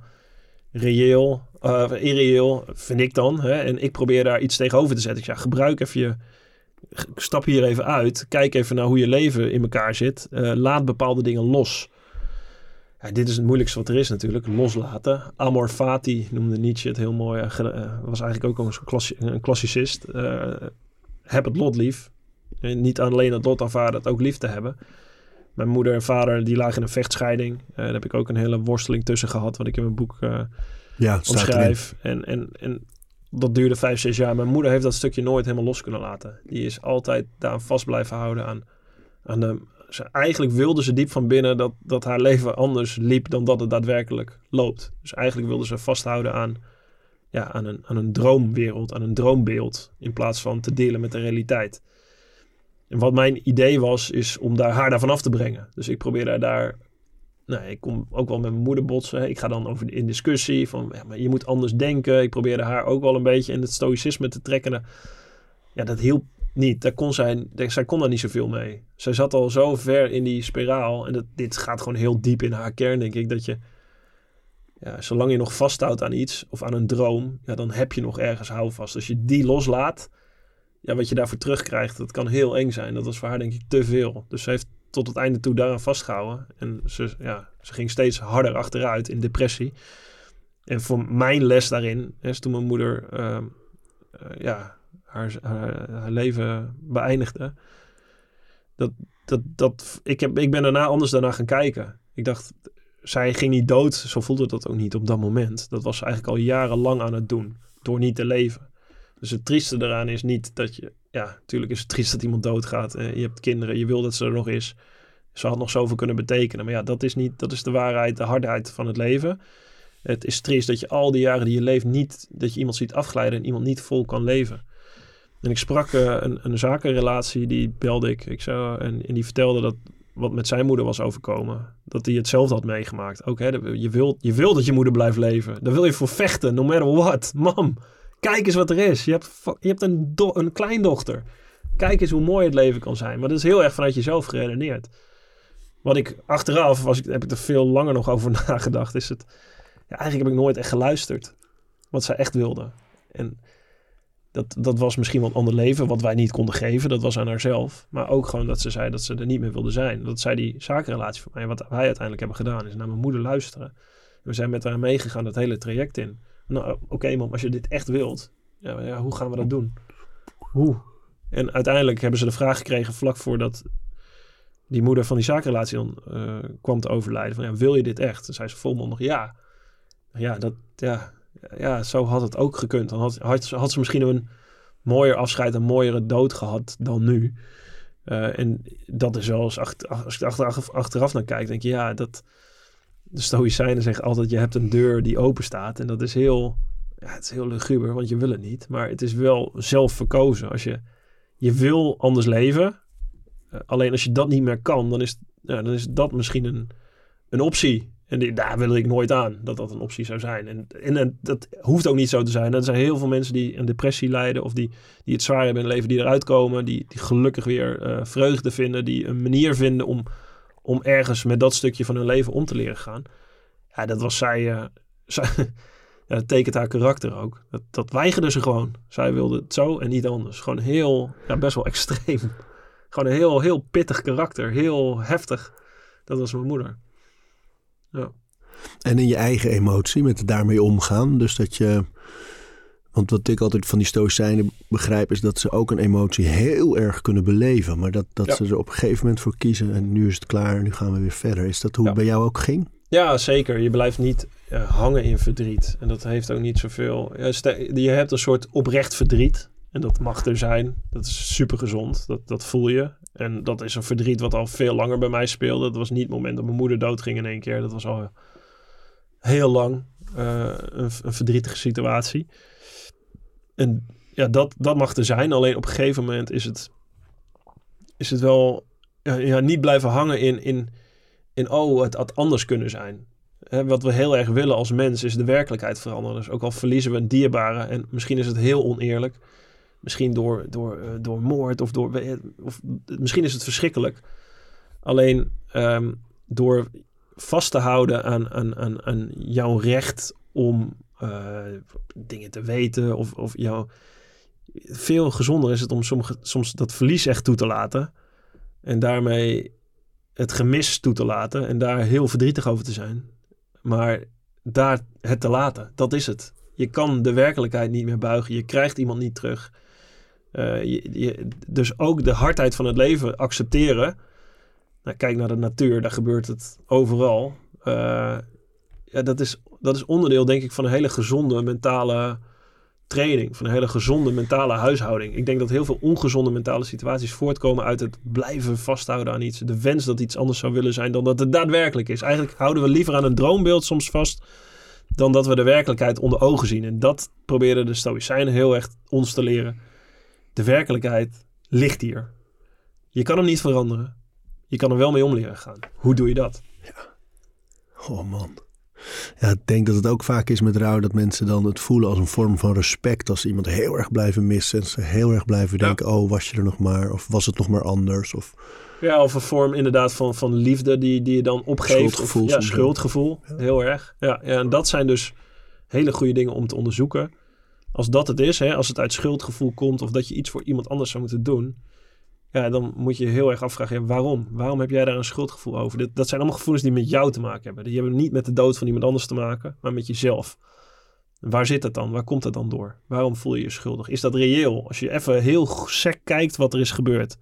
reëel, eh irreëel, vind ik dan. Hè? En ik probeer daar iets tegenover te zetten. Ik zeg, gebruik even je, stap hier even uit. Kijk even naar hoe je leven in elkaar zit. Eh, laat bepaalde dingen los. Ja, dit is het moeilijkste wat er is natuurlijk, loslaten. Amor fati noemde Nietzsche het heel mooi. Eh, was eigenlijk ook een, klassi- een klassicist. Eh, heb het lot lief. En niet alleen het lot aanvaarden, het ook lief te hebben. Mijn moeder en vader die lagen in een vechtscheiding. Daar heb ik ook een hele worsteling tussen gehad, wat ik in mijn boek Ja, omschrijf. En, en, en dat duurde vijf, zes jaar. Mijn moeder heeft dat stukje nooit helemaal los kunnen laten. Die is altijd daar vast blijven houden aan, aan, de, ze, eigenlijk wilde ze diep van binnen dat, dat haar leven anders liep dan dat het daadwerkelijk loopt. Dus eigenlijk wilde ze vasthouden aan, ja, aan, een, aan een droomwereld, aan een droombeeld, in plaats van te delen met de realiteit. En wat mijn idee was, is om daar, haar daarvan af te brengen. Dus ik probeerde daar nou, ik kom ook wel met mijn moeder botsen. Ik ga dan over in discussie van, ja, maar je moet anders denken. Ik probeerde haar ook wel een beetje in het stoïcisme te trekken. Ja, dat hielp niet. Daar kon zij, zij kon daar niet zoveel mee. Zij zat al zo ver in die spiraal. En dat, dit gaat gewoon heel diep in haar kern, denk ik. Dat je, ja, zolang je nog vasthoudt aan iets of aan een droom, ja, dan heb je nog ergens houvast. Als je die loslaat, ja, wat je daarvoor terugkrijgt, dat kan heel eng zijn. Dat was voor haar denk ik te veel. Dus ze heeft tot het einde toe daaraan vastgehouden. En ze, ja, ze ging steeds harder achteruit in depressie. En voor mijn les daarin is toen mijn moeder uh, ja, haar, haar, leven beëindigde. Dat, dat, dat, ik, heb, ik ben daarna anders daarna gaan kijken. Ik dacht, zij ging niet dood. Zo voelde dat ook niet op dat moment. Dat was ze eigenlijk al jarenlang aan het doen. Door niet te leven. Dus het trieste eraan is niet dat je ja, natuurlijk is het triest dat iemand doodgaat. Uh, je hebt kinderen, je wil dat ze er nog is. Ze had nog zoveel kunnen betekenen. Maar ja, dat is niet, dat is de waarheid, de hardheid van het leven. Het is triest dat je al die jaren die je leeft niet, dat je iemand ziet afglijden en iemand niet vol kan leven. En ik sprak uh, een, een zakenrelatie, die belde ik. ik en, en die vertelde dat wat met zijn moeder was overkomen. Dat hij hetzelfde had meegemaakt. Ook, hè, je, wil, je wil dat je moeder blijft leven. Daar wil je voor vechten, no matter what. Mam, Kijk eens wat er is. Je hebt, je hebt een, een kleindochter. Kijk eens hoe mooi het leven kan zijn. Maar dat is heel erg vanuit jezelf geredeneerd. Wat ik achteraf, was heb ik er veel langer nog over [laughs] nagedacht, is het... Ja, eigenlijk heb ik nooit echt geluisterd. Wat zij echt wilde. En dat, dat was misschien wel een ander leven wat wij niet konden geven. Dat was aan haarzelf. Maar ook gewoon dat ze zei dat ze er niet meer wilde zijn. Dat zij die zakenrelatie van mij, wat wij uiteindelijk hebben gedaan, is naar mijn moeder luisteren. We zijn met haar meegegaan dat hele traject in. Nou, oké okay, man, als je dit echt wilt, ja, ja, hoe gaan we dat doen? Hoe? En uiteindelijk hebben ze de vraag gekregen vlak voordat die moeder van die zakenrelatie dan uh, kwam te overlijden. Van ja, wil je dit echt? En zei ze volmondig ja. Ja, dat, ja, ja, zo had het ook gekund. Dan had, had, had ze misschien een mooier afscheid, een mooiere dood gehad dan nu. Uh, en dat is wel, als, achter, als ik achteraf, achteraf naar kijk, denk je, ja, dat, de Stoïcijnen zeggen altijd: je hebt een deur die open staat. En dat is heel, ja, het is heel luguber, want je wil het niet. Maar het is wel zelf verkozen. Als je, je wil anders leven. Uh, alleen als je dat niet meer kan, dan is, ja, dan is dat misschien een, een optie. En die, daar wil ik nooit aan dat dat een optie zou zijn. En, en, dat hoeft ook niet zo te zijn. Er zijn heel veel mensen die een depressie lijden of die, die het zwaar hebben in het leven, die eruit komen, die, die gelukkig weer uh, vreugde vinden, die een manier vinden om om ergens met dat stukje van hun leven om te leren gaan. Ja, dat was zij. Uh, [laughs] zij ja, dat tekent haar karakter ook. Dat, dat weigerde ze gewoon. Zij wilde het zo en niet anders. Gewoon heel, ja, best wel extreem. Gewoon een heel, heel pittig karakter. Heel heftig. Dat was mijn moeder. Ja. En in je eigen emotie, met daarmee omgaan. Dus dat je want wat ik altijd van die stoïcijnen begrijp, is dat ze ook een emotie heel erg kunnen beleven. Maar dat, dat ze er op een gegeven moment voor kiezen en nu is het klaar, nu gaan we weer verder. Is dat hoe het bij jou ook ging? Ja, zeker. Je blijft niet uh, hangen in verdriet. En dat heeft ook niet zoveel. je hebt een soort oprecht verdriet. En dat mag er zijn. Dat is super gezond. Dat, dat voel je. En dat is een verdriet wat al veel langer bij mij speelde. Dat was niet het moment dat mijn moeder doodging in één keer. Dat was al heel lang uh, een, een verdrietige situatie. En ja, dat, dat mag er zijn. Alleen op een gegeven moment is het, is het wel ja, niet blijven hangen in, in, in oh, het had anders kunnen zijn. wat we heel erg willen als mens is de werkelijkheid veranderen. Dus ook al verliezen we een dierbare en misschien is het heel oneerlijk. Misschien door, door, uh, door moord of door. Of, misschien is het verschrikkelijk. Alleen um, door vast te houden aan, aan, aan, aan jouw recht om uh, dingen te weten. Of, of jou, veel gezonder is het om sommige, soms dat verlies echt toe te laten. En daarmee het gemis toe te laten. En daar heel verdrietig over te zijn. Maar daar het te laten, dat is het. Je kan de werkelijkheid niet meer buigen. Je krijgt iemand niet terug. Uh, je, dus ook de hardheid van het leven accepteren. Nou, kijk naar de natuur, daar gebeurt het overal. Uh, ja, dat is dat is onderdeel, denk ik, van een hele gezonde mentale training, van een hele gezonde mentale huishouding. Ik denk dat heel veel ongezonde mentale situaties voortkomen uit het blijven vasthouden aan iets. De wens dat iets anders zou willen zijn dan dat het daadwerkelijk is. Eigenlijk houden we liever aan een droombeeld soms vast dan dat we de werkelijkheid onder ogen zien. En dat proberen de Stoïcijnen heel erg ons te leren. De werkelijkheid ligt hier. Je kan hem niet veranderen. Je kan er wel mee om leren gaan. Hoe doe je dat? Oh man. Ja, ik denk dat het ook vaak is met rouw dat mensen dan het voelen als een vorm van respect. Als iemand heel erg blijven missen en ze heel erg blijven denken, oh was je er nog maar? Of was het nog maar anders? Of... Ja, of een vorm inderdaad van, van liefde die, die je dan opgeeft. Schuldgevoel Of, ja, schuldgevoel. Heel erg. Ja, ja, en dat zijn dus hele goede dingen om te onderzoeken. Als dat het is, hè, als het uit schuldgevoel komt of dat je iets voor iemand anders zou moeten doen. Ja, dan moet je heel erg afvragen, waarom? Waarom heb jij daar een schuldgevoel over? Dat zijn allemaal gevoelens die met jou te maken hebben. Die hebben niet met de dood van iemand anders te maken, maar met jezelf. Waar zit het dan? Waar komt het dan door? Waarom voel je je schuldig? Is dat reëel? Als je even heel sec kijkt wat er is gebeurd.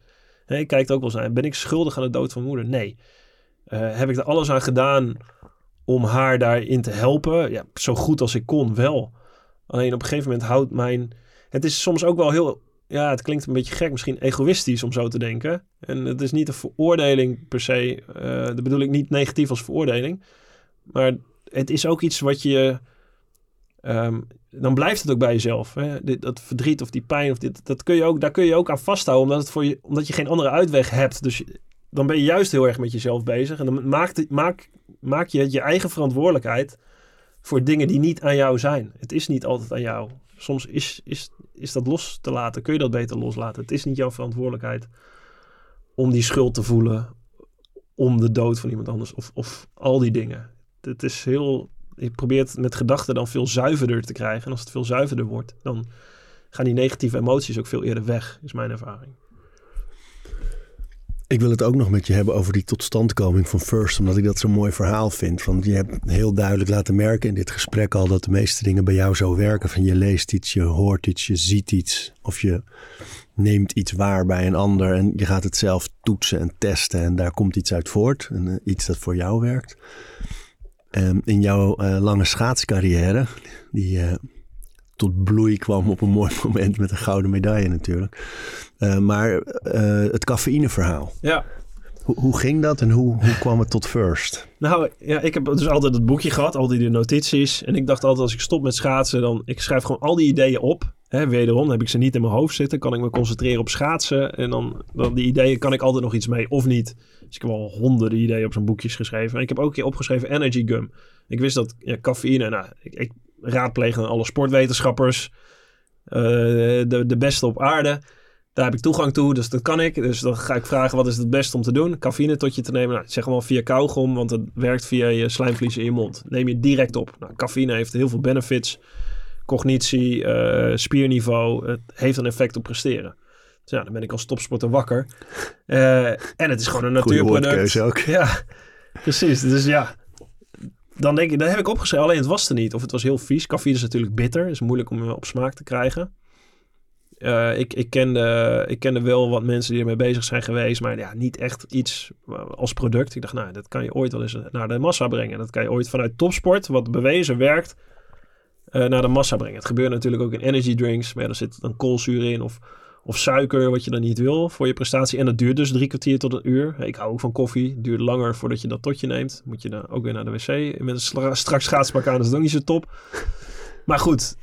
Hè, ik kijk ook wel eens aan. Ben ik schuldig aan de dood van mijn moeder? Nee. Eh, heb ik er alles aan gedaan om haar daarin te helpen? Ja, zo goed als ik kon, wel. Alleen op een gegeven moment houdt mijn... Het is soms ook wel heel... Ja, het klinkt een beetje gek, misschien egoïstisch om zo te denken. En het is niet een veroordeling per se. eh dat bedoel ik niet negatief als veroordeling. Maar het is ook iets wat je... ehm, dan blijft het ook bij jezelf. Hè? Dit, dat verdriet of die pijn, of dit, dat kun je ook, daar kun je ook aan vasthouden. Omdat, het voor je, omdat je geen andere uitweg hebt. Dus dan ben je juist heel erg met jezelf bezig. En dan maakt, maak, maak je het je eigen verantwoordelijkheid voor dingen die niet aan jou zijn. Het is niet altijd aan jou. Soms is, is, is dat los te laten. Kun je dat beter loslaten. Het is niet jouw verantwoordelijkheid om die schuld te voelen. Om de dood van iemand anders. Of, of al die dingen. Het is heel... Je probeert met gedachten dan veel zuiverder te krijgen. En als het veel zuiverder wordt, dan gaan die negatieve emoties ook veel eerder weg. Is mijn ervaring. Ik wil het ook nog met je hebben over die totstandkoming van First, omdat ik dat zo'n mooi verhaal vind. Want je hebt heel duidelijk laten merken in dit gesprek al dat de meeste dingen bij jou zo werken. Van je leest iets, je hoort iets, je ziet iets of je neemt iets waar bij een ander en je gaat het zelf toetsen en testen en daar komt iets uit voort. En, eh, iets dat voor jou werkt. Ehm, in jouw eh, lange schaatscarrière, die eh, tot bloei kwam op een [laughs] mooi moment met een gouden medaille natuurlijk. Eh, maar eh, het cafeïneverhaal. Ja, Hoe, hoe ging dat en hoe, hoe kwam het tot first? Nou ja, ik heb dus altijd het boekje gehad, al die notities. En ik dacht altijd als ik stop met schaatsen, dan ik schrijf gewoon al die ideeën op. Hè, wederom dan heb ik ze niet in mijn hoofd zitten. Kan ik me concentreren op schaatsen. En dan, dan die ideeën kan ik altijd nog iets mee of niet. Dus ik heb al honderden ideeën op zo'n boekjes geschreven. En ik heb ook een keer opgeschreven Energy Gum. Ik wist dat ja, cafeïne, nou, ik, ik raadpleeg dan alle sportwetenschappers. eh, de, de beste op aarde. Daar heb ik toegang toe, dus dat kan ik. Dus dan ga ik vragen, wat is het beste om te doen? Cafeïne tot je te nemen? Nou, zeg gewoon via kauwgom, want het werkt via je slijmvlies in je mond. Neem je direct op. Nou, cafeïne heeft heel veel benefits. Cognitie, eh, spierniveau. Het heeft een effect op presteren. Dus ja, dan ben ik als topsporter wakker. Eh, en het is gewoon een natuurproduct. woordkeuze ook. Ja, precies. Dus ja, dan denk ik, dat heb ik opgeschreven. Alleen het was er niet. Of het was heel vies. Cafeïne is natuurlijk bitter. is moeilijk om eh, op smaak te krijgen. Eh, ik, ik, kende, ik kende wel wat mensen die ermee bezig zijn geweest. Maar ja, niet echt iets eh, als product. Ik dacht, nou, dat kan je ooit wel eens naar de massa brengen. Dat kan je ooit vanuit topsport, wat bewezen werkt, naar de massa brengen. Het gebeurt natuurlijk ook in energy drinks. Maar ja, zit dan koolzuur in of, of suiker, wat je dan niet wil voor je prestatie. En dat duurt dus drie kwartier tot een uur. Ik hou ook van koffie. Het duurt langer voordat je dat tot je neemt. Moet je dan ook weer naar de wc. Met een stra- strak schaatspak aan is het ook niet zo top. Maar goed,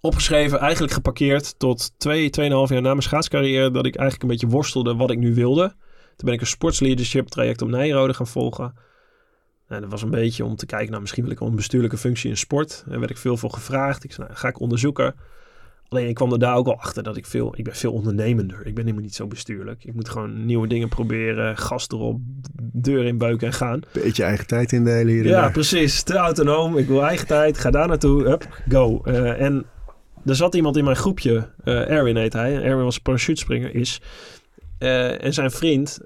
opgeschreven, eigenlijk geparkeerd tot twee, tweeënhalf jaar na mijn schaatscarrière. Dat ik eigenlijk een beetje worstelde wat ik nu wilde. Toen ben ik een sportsleadership traject op Nijrode gaan volgen. En dat was een beetje om te kijken, nou misschien wil ik een bestuurlijke functie in sport. Daar werd ik veel voor gevraagd. Ik zei, nou, ga ik onderzoeken. Alleen ik kwam er daar ook al achter dat ik veel, ik ben veel ondernemender. Ik ben helemaal niet zo bestuurlijk. Ik moet gewoon nieuwe dingen proberen, gas erop, deur inbeuken en gaan. Beetje eigen tijd indelen hier Ja, daar. precies. Te autonoom. Ik wil eigen tijd. Ga daar naartoe. Hup, go. Eh, en er zat iemand in mijn groepje. eh Erwin heet hij. Erwin was parachutespringer. Is. Eh, en zijn vriend.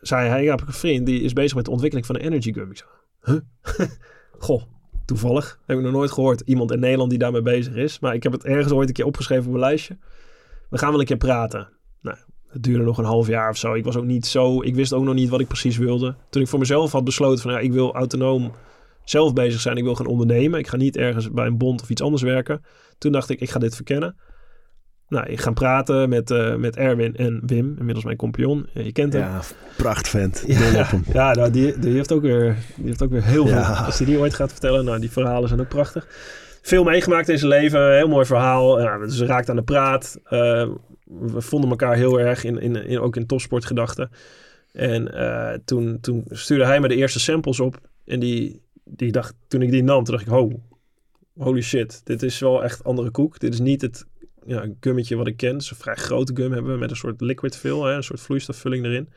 zei hij. Ja, heb ik een vriend. Die is bezig met de ontwikkeling van een energy gum. Ik zei. Huh? [laughs] Goh. Toevallig. Heb ik nog nooit gehoord. Iemand in Nederland die daarmee bezig is. Maar ik heb het ergens ooit een keer opgeschreven op mijn lijstje. We gaan wel een keer praten. Nou, het duurde nog een half jaar of zo. Ik was ook niet zo. Ik wist ook nog niet wat ik precies wilde. Toen ik voor mezelf had besloten van ja, ik wil autonoom zelf bezig zijn. Ik wil gaan ondernemen. Ik ga niet ergens bij een bond of iets anders werken. Toen dacht ik, ik ga dit verkennen. Nou, ik ga praten met, eh, met Erwin en Wim, inmiddels mijn compagnon. Ja, je kent hem. Ja, prachtvent. Ja, ja nou, die, die, heeft ook weer, die heeft ook weer heel veel. Ja. Als hij die ooit gaat vertellen, nou, die verhalen zijn ook prachtig. Veel meegemaakt in zijn leven, heel mooi verhaal. Ja, dus raakt aan de praat. Eh, we vonden elkaar heel erg, in, in, in, ook in topsportgedachten. En eh, toen, toen stuurde hij me de eerste samples op. En die, die dacht, toen ik die nam, toen dacht ik, ho, holy shit, dit is wel echt andere koek. Dit is niet het ja, gummetje wat ik ken. Is een vrij grote gum hebben we met een soort liquid fill, hè, een soort vloeistofvulling erin.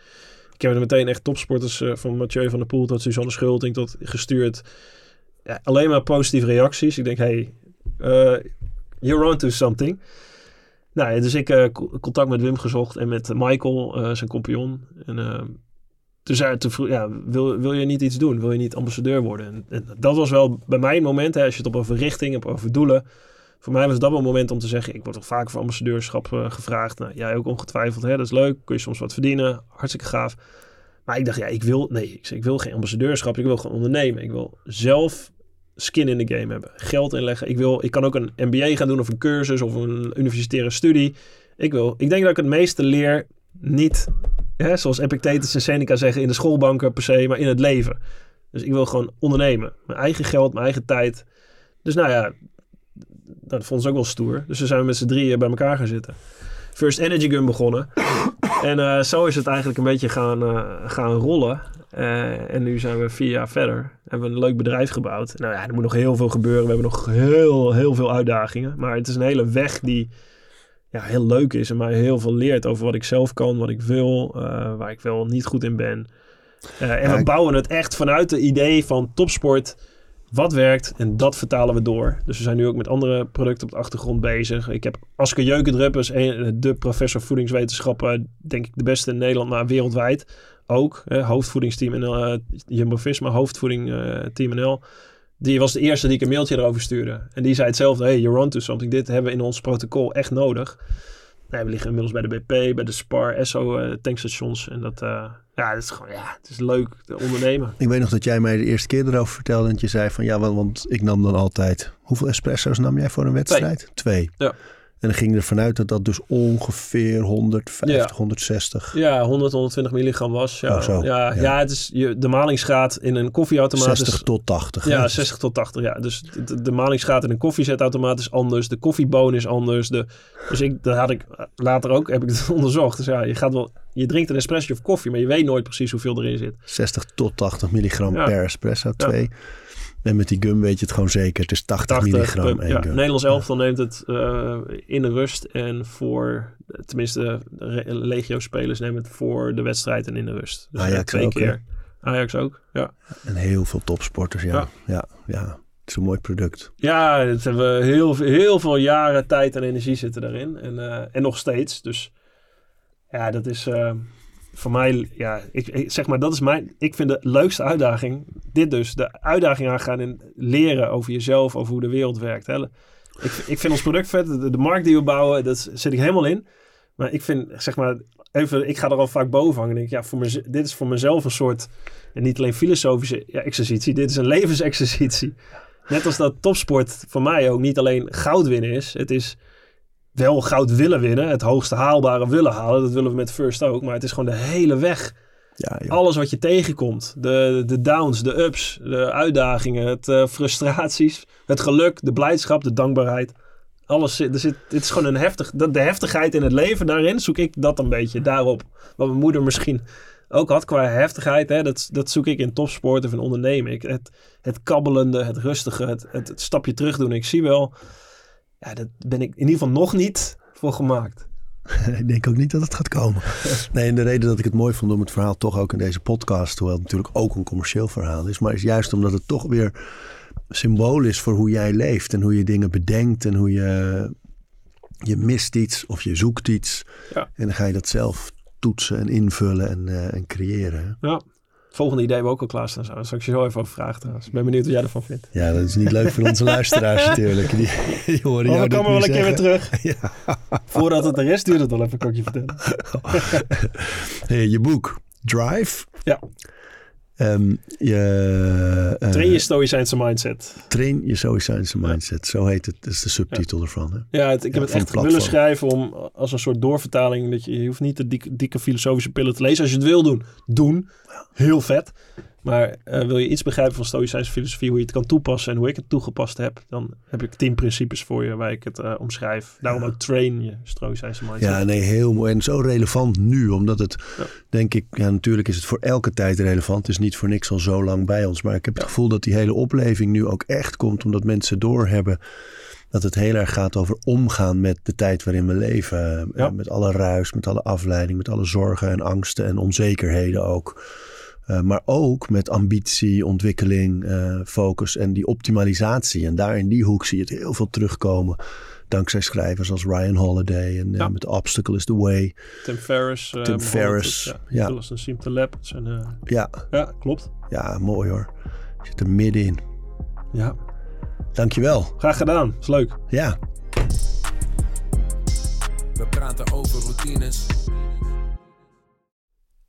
Ik heb er meteen echt topsporters uh, van Mathieu van der Poel tot Suzanne Schulting tot gestuurd. Ja, alleen maar positieve reacties. Ik denk, hey, uh, you're on to something. Nou, dus ik uh, contact met Wim gezocht en met Michael, zijn compagnon. En toen zei vroeg, ja, wil, wil je niet iets doen? Wil je niet ambassadeur worden? En, dat was wel bij mij een moment, hè, als je het op over richting hebt, over doelen. Voor mij was dat wel een moment om te zeggen, ik word toch vaak voor ambassadeurschap uh, gevraagd. Nou, jij ook ongetwijfeld, hè, dat is leuk, kun je soms wat verdienen, hartstikke gaaf. Maar ik dacht, ja, ik wil, nee, ik, ik wil geen ambassadeurschap, ik wil gewoon ondernemen. Ik wil zelf skin in de game hebben, geld inleggen. Ik, wil, ik kan ook een MBA gaan doen of een cursus of een universitaire studie. Ik, wil, ik denk dat ik het meeste leer niet, hè, zoals Epictetus en Seneca zeggen, in de schoolbanken per se, maar in het leven. Dus ik wil gewoon ondernemen. Mijn eigen geld, mijn eigen tijd. Dus nou ja, dat vonden ze ook wel stoer. Dus we zijn met z'n drieën bij elkaar gaan zitten. First Energy Gun begonnen. [coughs] En uh, zo is het eigenlijk een beetje gaan, uh, gaan rollen. Uh, en nu zijn we vier jaar verder. Hebben we een leuk bedrijf gebouwd. Nou ja, er moet nog heel veel gebeuren. We hebben nog heel, heel veel uitdagingen. Maar het is een hele weg die ja, heel leuk is. En mij heel veel leert over wat ik zelf kan, wat ik wil. waar ik wel niet goed in ben. en ja, we bouwen het echt vanuit het idee van topsport wat werkt en dat vertalen we door. Dus we zijn nu ook met andere producten op de achtergrond bezig. Ik heb Asker Jeukendrup, de professor voedingswetenschappen, denk ik de beste in Nederland, maar wereldwijd ook. Hè, hoofdvoedingsteam en uh, Jumbo-Visma, hoofdvoeding uh, Team NL. Die was de eerste die ik een mailtje erover stuurde. En die zei hetzelfde, hey, you're on to something. Dit hebben we in ons protocol echt nodig. Nee, we liggen inmiddels bij de BP, bij de Spar, Esso uh, tankstations. En dat, uh, ja, dat is gewoon, ja, het is leuk te ondernemen. Ik weet nog dat jij mij de eerste keer erover vertelde. En dat je zei van, ja, want, want ik nam dan altijd... Hoeveel espresso's nam jij voor een wedstrijd? Twee. Twee. Ja. En dan ging je ervan uit dat dat dus ongeveer 150, Ja. 160, Ja, 100, 120 milligram was. Ja, Oh, zo. ja, Ja. ja. het is, je, de malingsgraad in een koffieautomaat 60 is... tot 80. Ja, hè? 60 tot 80. Ja. Dus de, de malingsgraad in een koffiezetautomaat is anders. De koffieboon is anders. De, dus ik, dat had ik later ook heb ik het [laughs] onderzocht. Dus ja, je gaat wel... Je drinkt een espresso of koffie, maar je weet nooit precies hoeveel erin zit. 60 tot 80 milligram per espresso, Ja. 2. En met die gum weet je het gewoon zeker. Het is 80, milligram ja, gum. Nederlands elftal neemt het eh, in de rust. En voor, tenminste, legio-spelers nemen het voor de wedstrijd en in de rust. Dus Ajax twee ook, hè? keer. Ajax ook, ja. En heel veel topsporters, ja. Ja. Ja, ja. Het is een mooi product. Ja, het hebben we heel, heel veel jaren tijd en energie zitten daarin. En, eh, en nog steeds. Dus ja, dat is eh, voor mij, ja, ik, zeg maar, dat is mijn, ik vind de leukste uitdaging, dit dus, de uitdaging aangaan en leren over jezelf, over hoe de wereld werkt. Hè. Ik, ik vind ons product vet, de, markt die we bouwen, dat zit ik helemaal in. Maar ik vind, zeg maar, even, ik ga er al vaak boven hangen. En denk, ja, voor mez- dit is voor mezelf een soort, en niet alleen filosofische ja, exercitie, dit is een [laughs] levensexercitie. Net als dat topsport voor mij ook niet alleen goud winnen is. Het is wel goud willen winnen. Het hoogste haalbare willen halen. Dat willen we met First ook. Maar het is gewoon de hele weg. Ja. Alles wat je tegenkomt. De, de downs, de ups, de uitdagingen, het eh, frustraties, het geluk, de blijdschap, de dankbaarheid. Alles zit, er zit, dit is gewoon een heftig, de, de heftigheid in het leven. Daarin zoek ik dat een beetje, daarop. Wat mijn moeder misschien ook had qua heftigheid. Hè, dat, dat zoek ik in topsport of in ondernemen. Ik, het, het kabbelende, het rustige, het, het, het stapje terug doen. Ik zie wel, ja, dat ben ik in ieder geval nog niet voor gemaakt. [laughs] ik denk ook niet dat het gaat komen. [laughs] Nee, en de reden dat ik het mooi vond om het verhaal toch ook in deze podcast, hoewel het natuurlijk ook een commercieel verhaal is, maar is juist omdat het toch weer symbool is voor hoe jij leeft en hoe je dingen bedenkt en hoe je, je mist iets of je zoekt iets. Ja. En dan ga je dat zelf toetsen en invullen en, eh, en creëren. Ja. Volgende idee hebben we ook al klaarstaan. Daar zal ik je zo even over vragen trouwens. Ik ben benieuwd wat jij ervan vindt. Ja, dat is niet leuk voor onze luisteraars [laughs] natuurlijk. Die, die horen Oh, jou komen we nu wel een keer weer terug. [laughs] Voordat het de rest duurt het al even, kan ik je vertellen. [laughs] Hey, je boek Drive. Ja. Ehm, je, uh, train je stoïcijnse mindset. Train je stoïcijnse mindset. Zo heet het. Dat is de subtitel ja. ervan. Hè? Ja, het, ik heb het echt willen schrijven om als een soort doorvertaling. Dat je, je hoeft niet de dikke, dikke filosofische pillen te lezen. Als je het wil doen, doen. Heel vet. Maar uh, wil je iets begrijpen van Stoïcijnse filosofie, hoe je het kan toepassen en hoe ik het toegepast heb, dan heb ik tien principes voor je waar ik het uh, omschrijf. Daarom ook train je Stoïcijnse mindset. Ja, nee, heel mooi. En zo relevant nu, omdat het, ja. denk ik, ja, natuurlijk is het voor elke tijd relevant. Het is niet voor niks al zo lang bij ons. Maar ik heb het gevoel dat die hele opleving nu ook echt komt, omdat mensen doorhebben dat het heel erg gaat over omgaan met de tijd waarin we leven. Ja. Met alle ruis, met alle afleiding, met alle zorgen en angsten en onzekerheden ook. Uh, maar ook met ambitie, ontwikkeling, uh, focus en die optimalisatie. En daar in die hoek zie je het heel veel terugkomen. Dankzij schrijvers als Ryan Holiday en uh, met The Obstacle is the Way. Tim Ferriss. Tim Ferriss, ja. ja. Phyllis en ja. ja, klopt. Ja, mooi hoor. Je zit er middenin. Ja. Dankjewel. Graag gedaan. Is leuk. Ja. We praten over routines.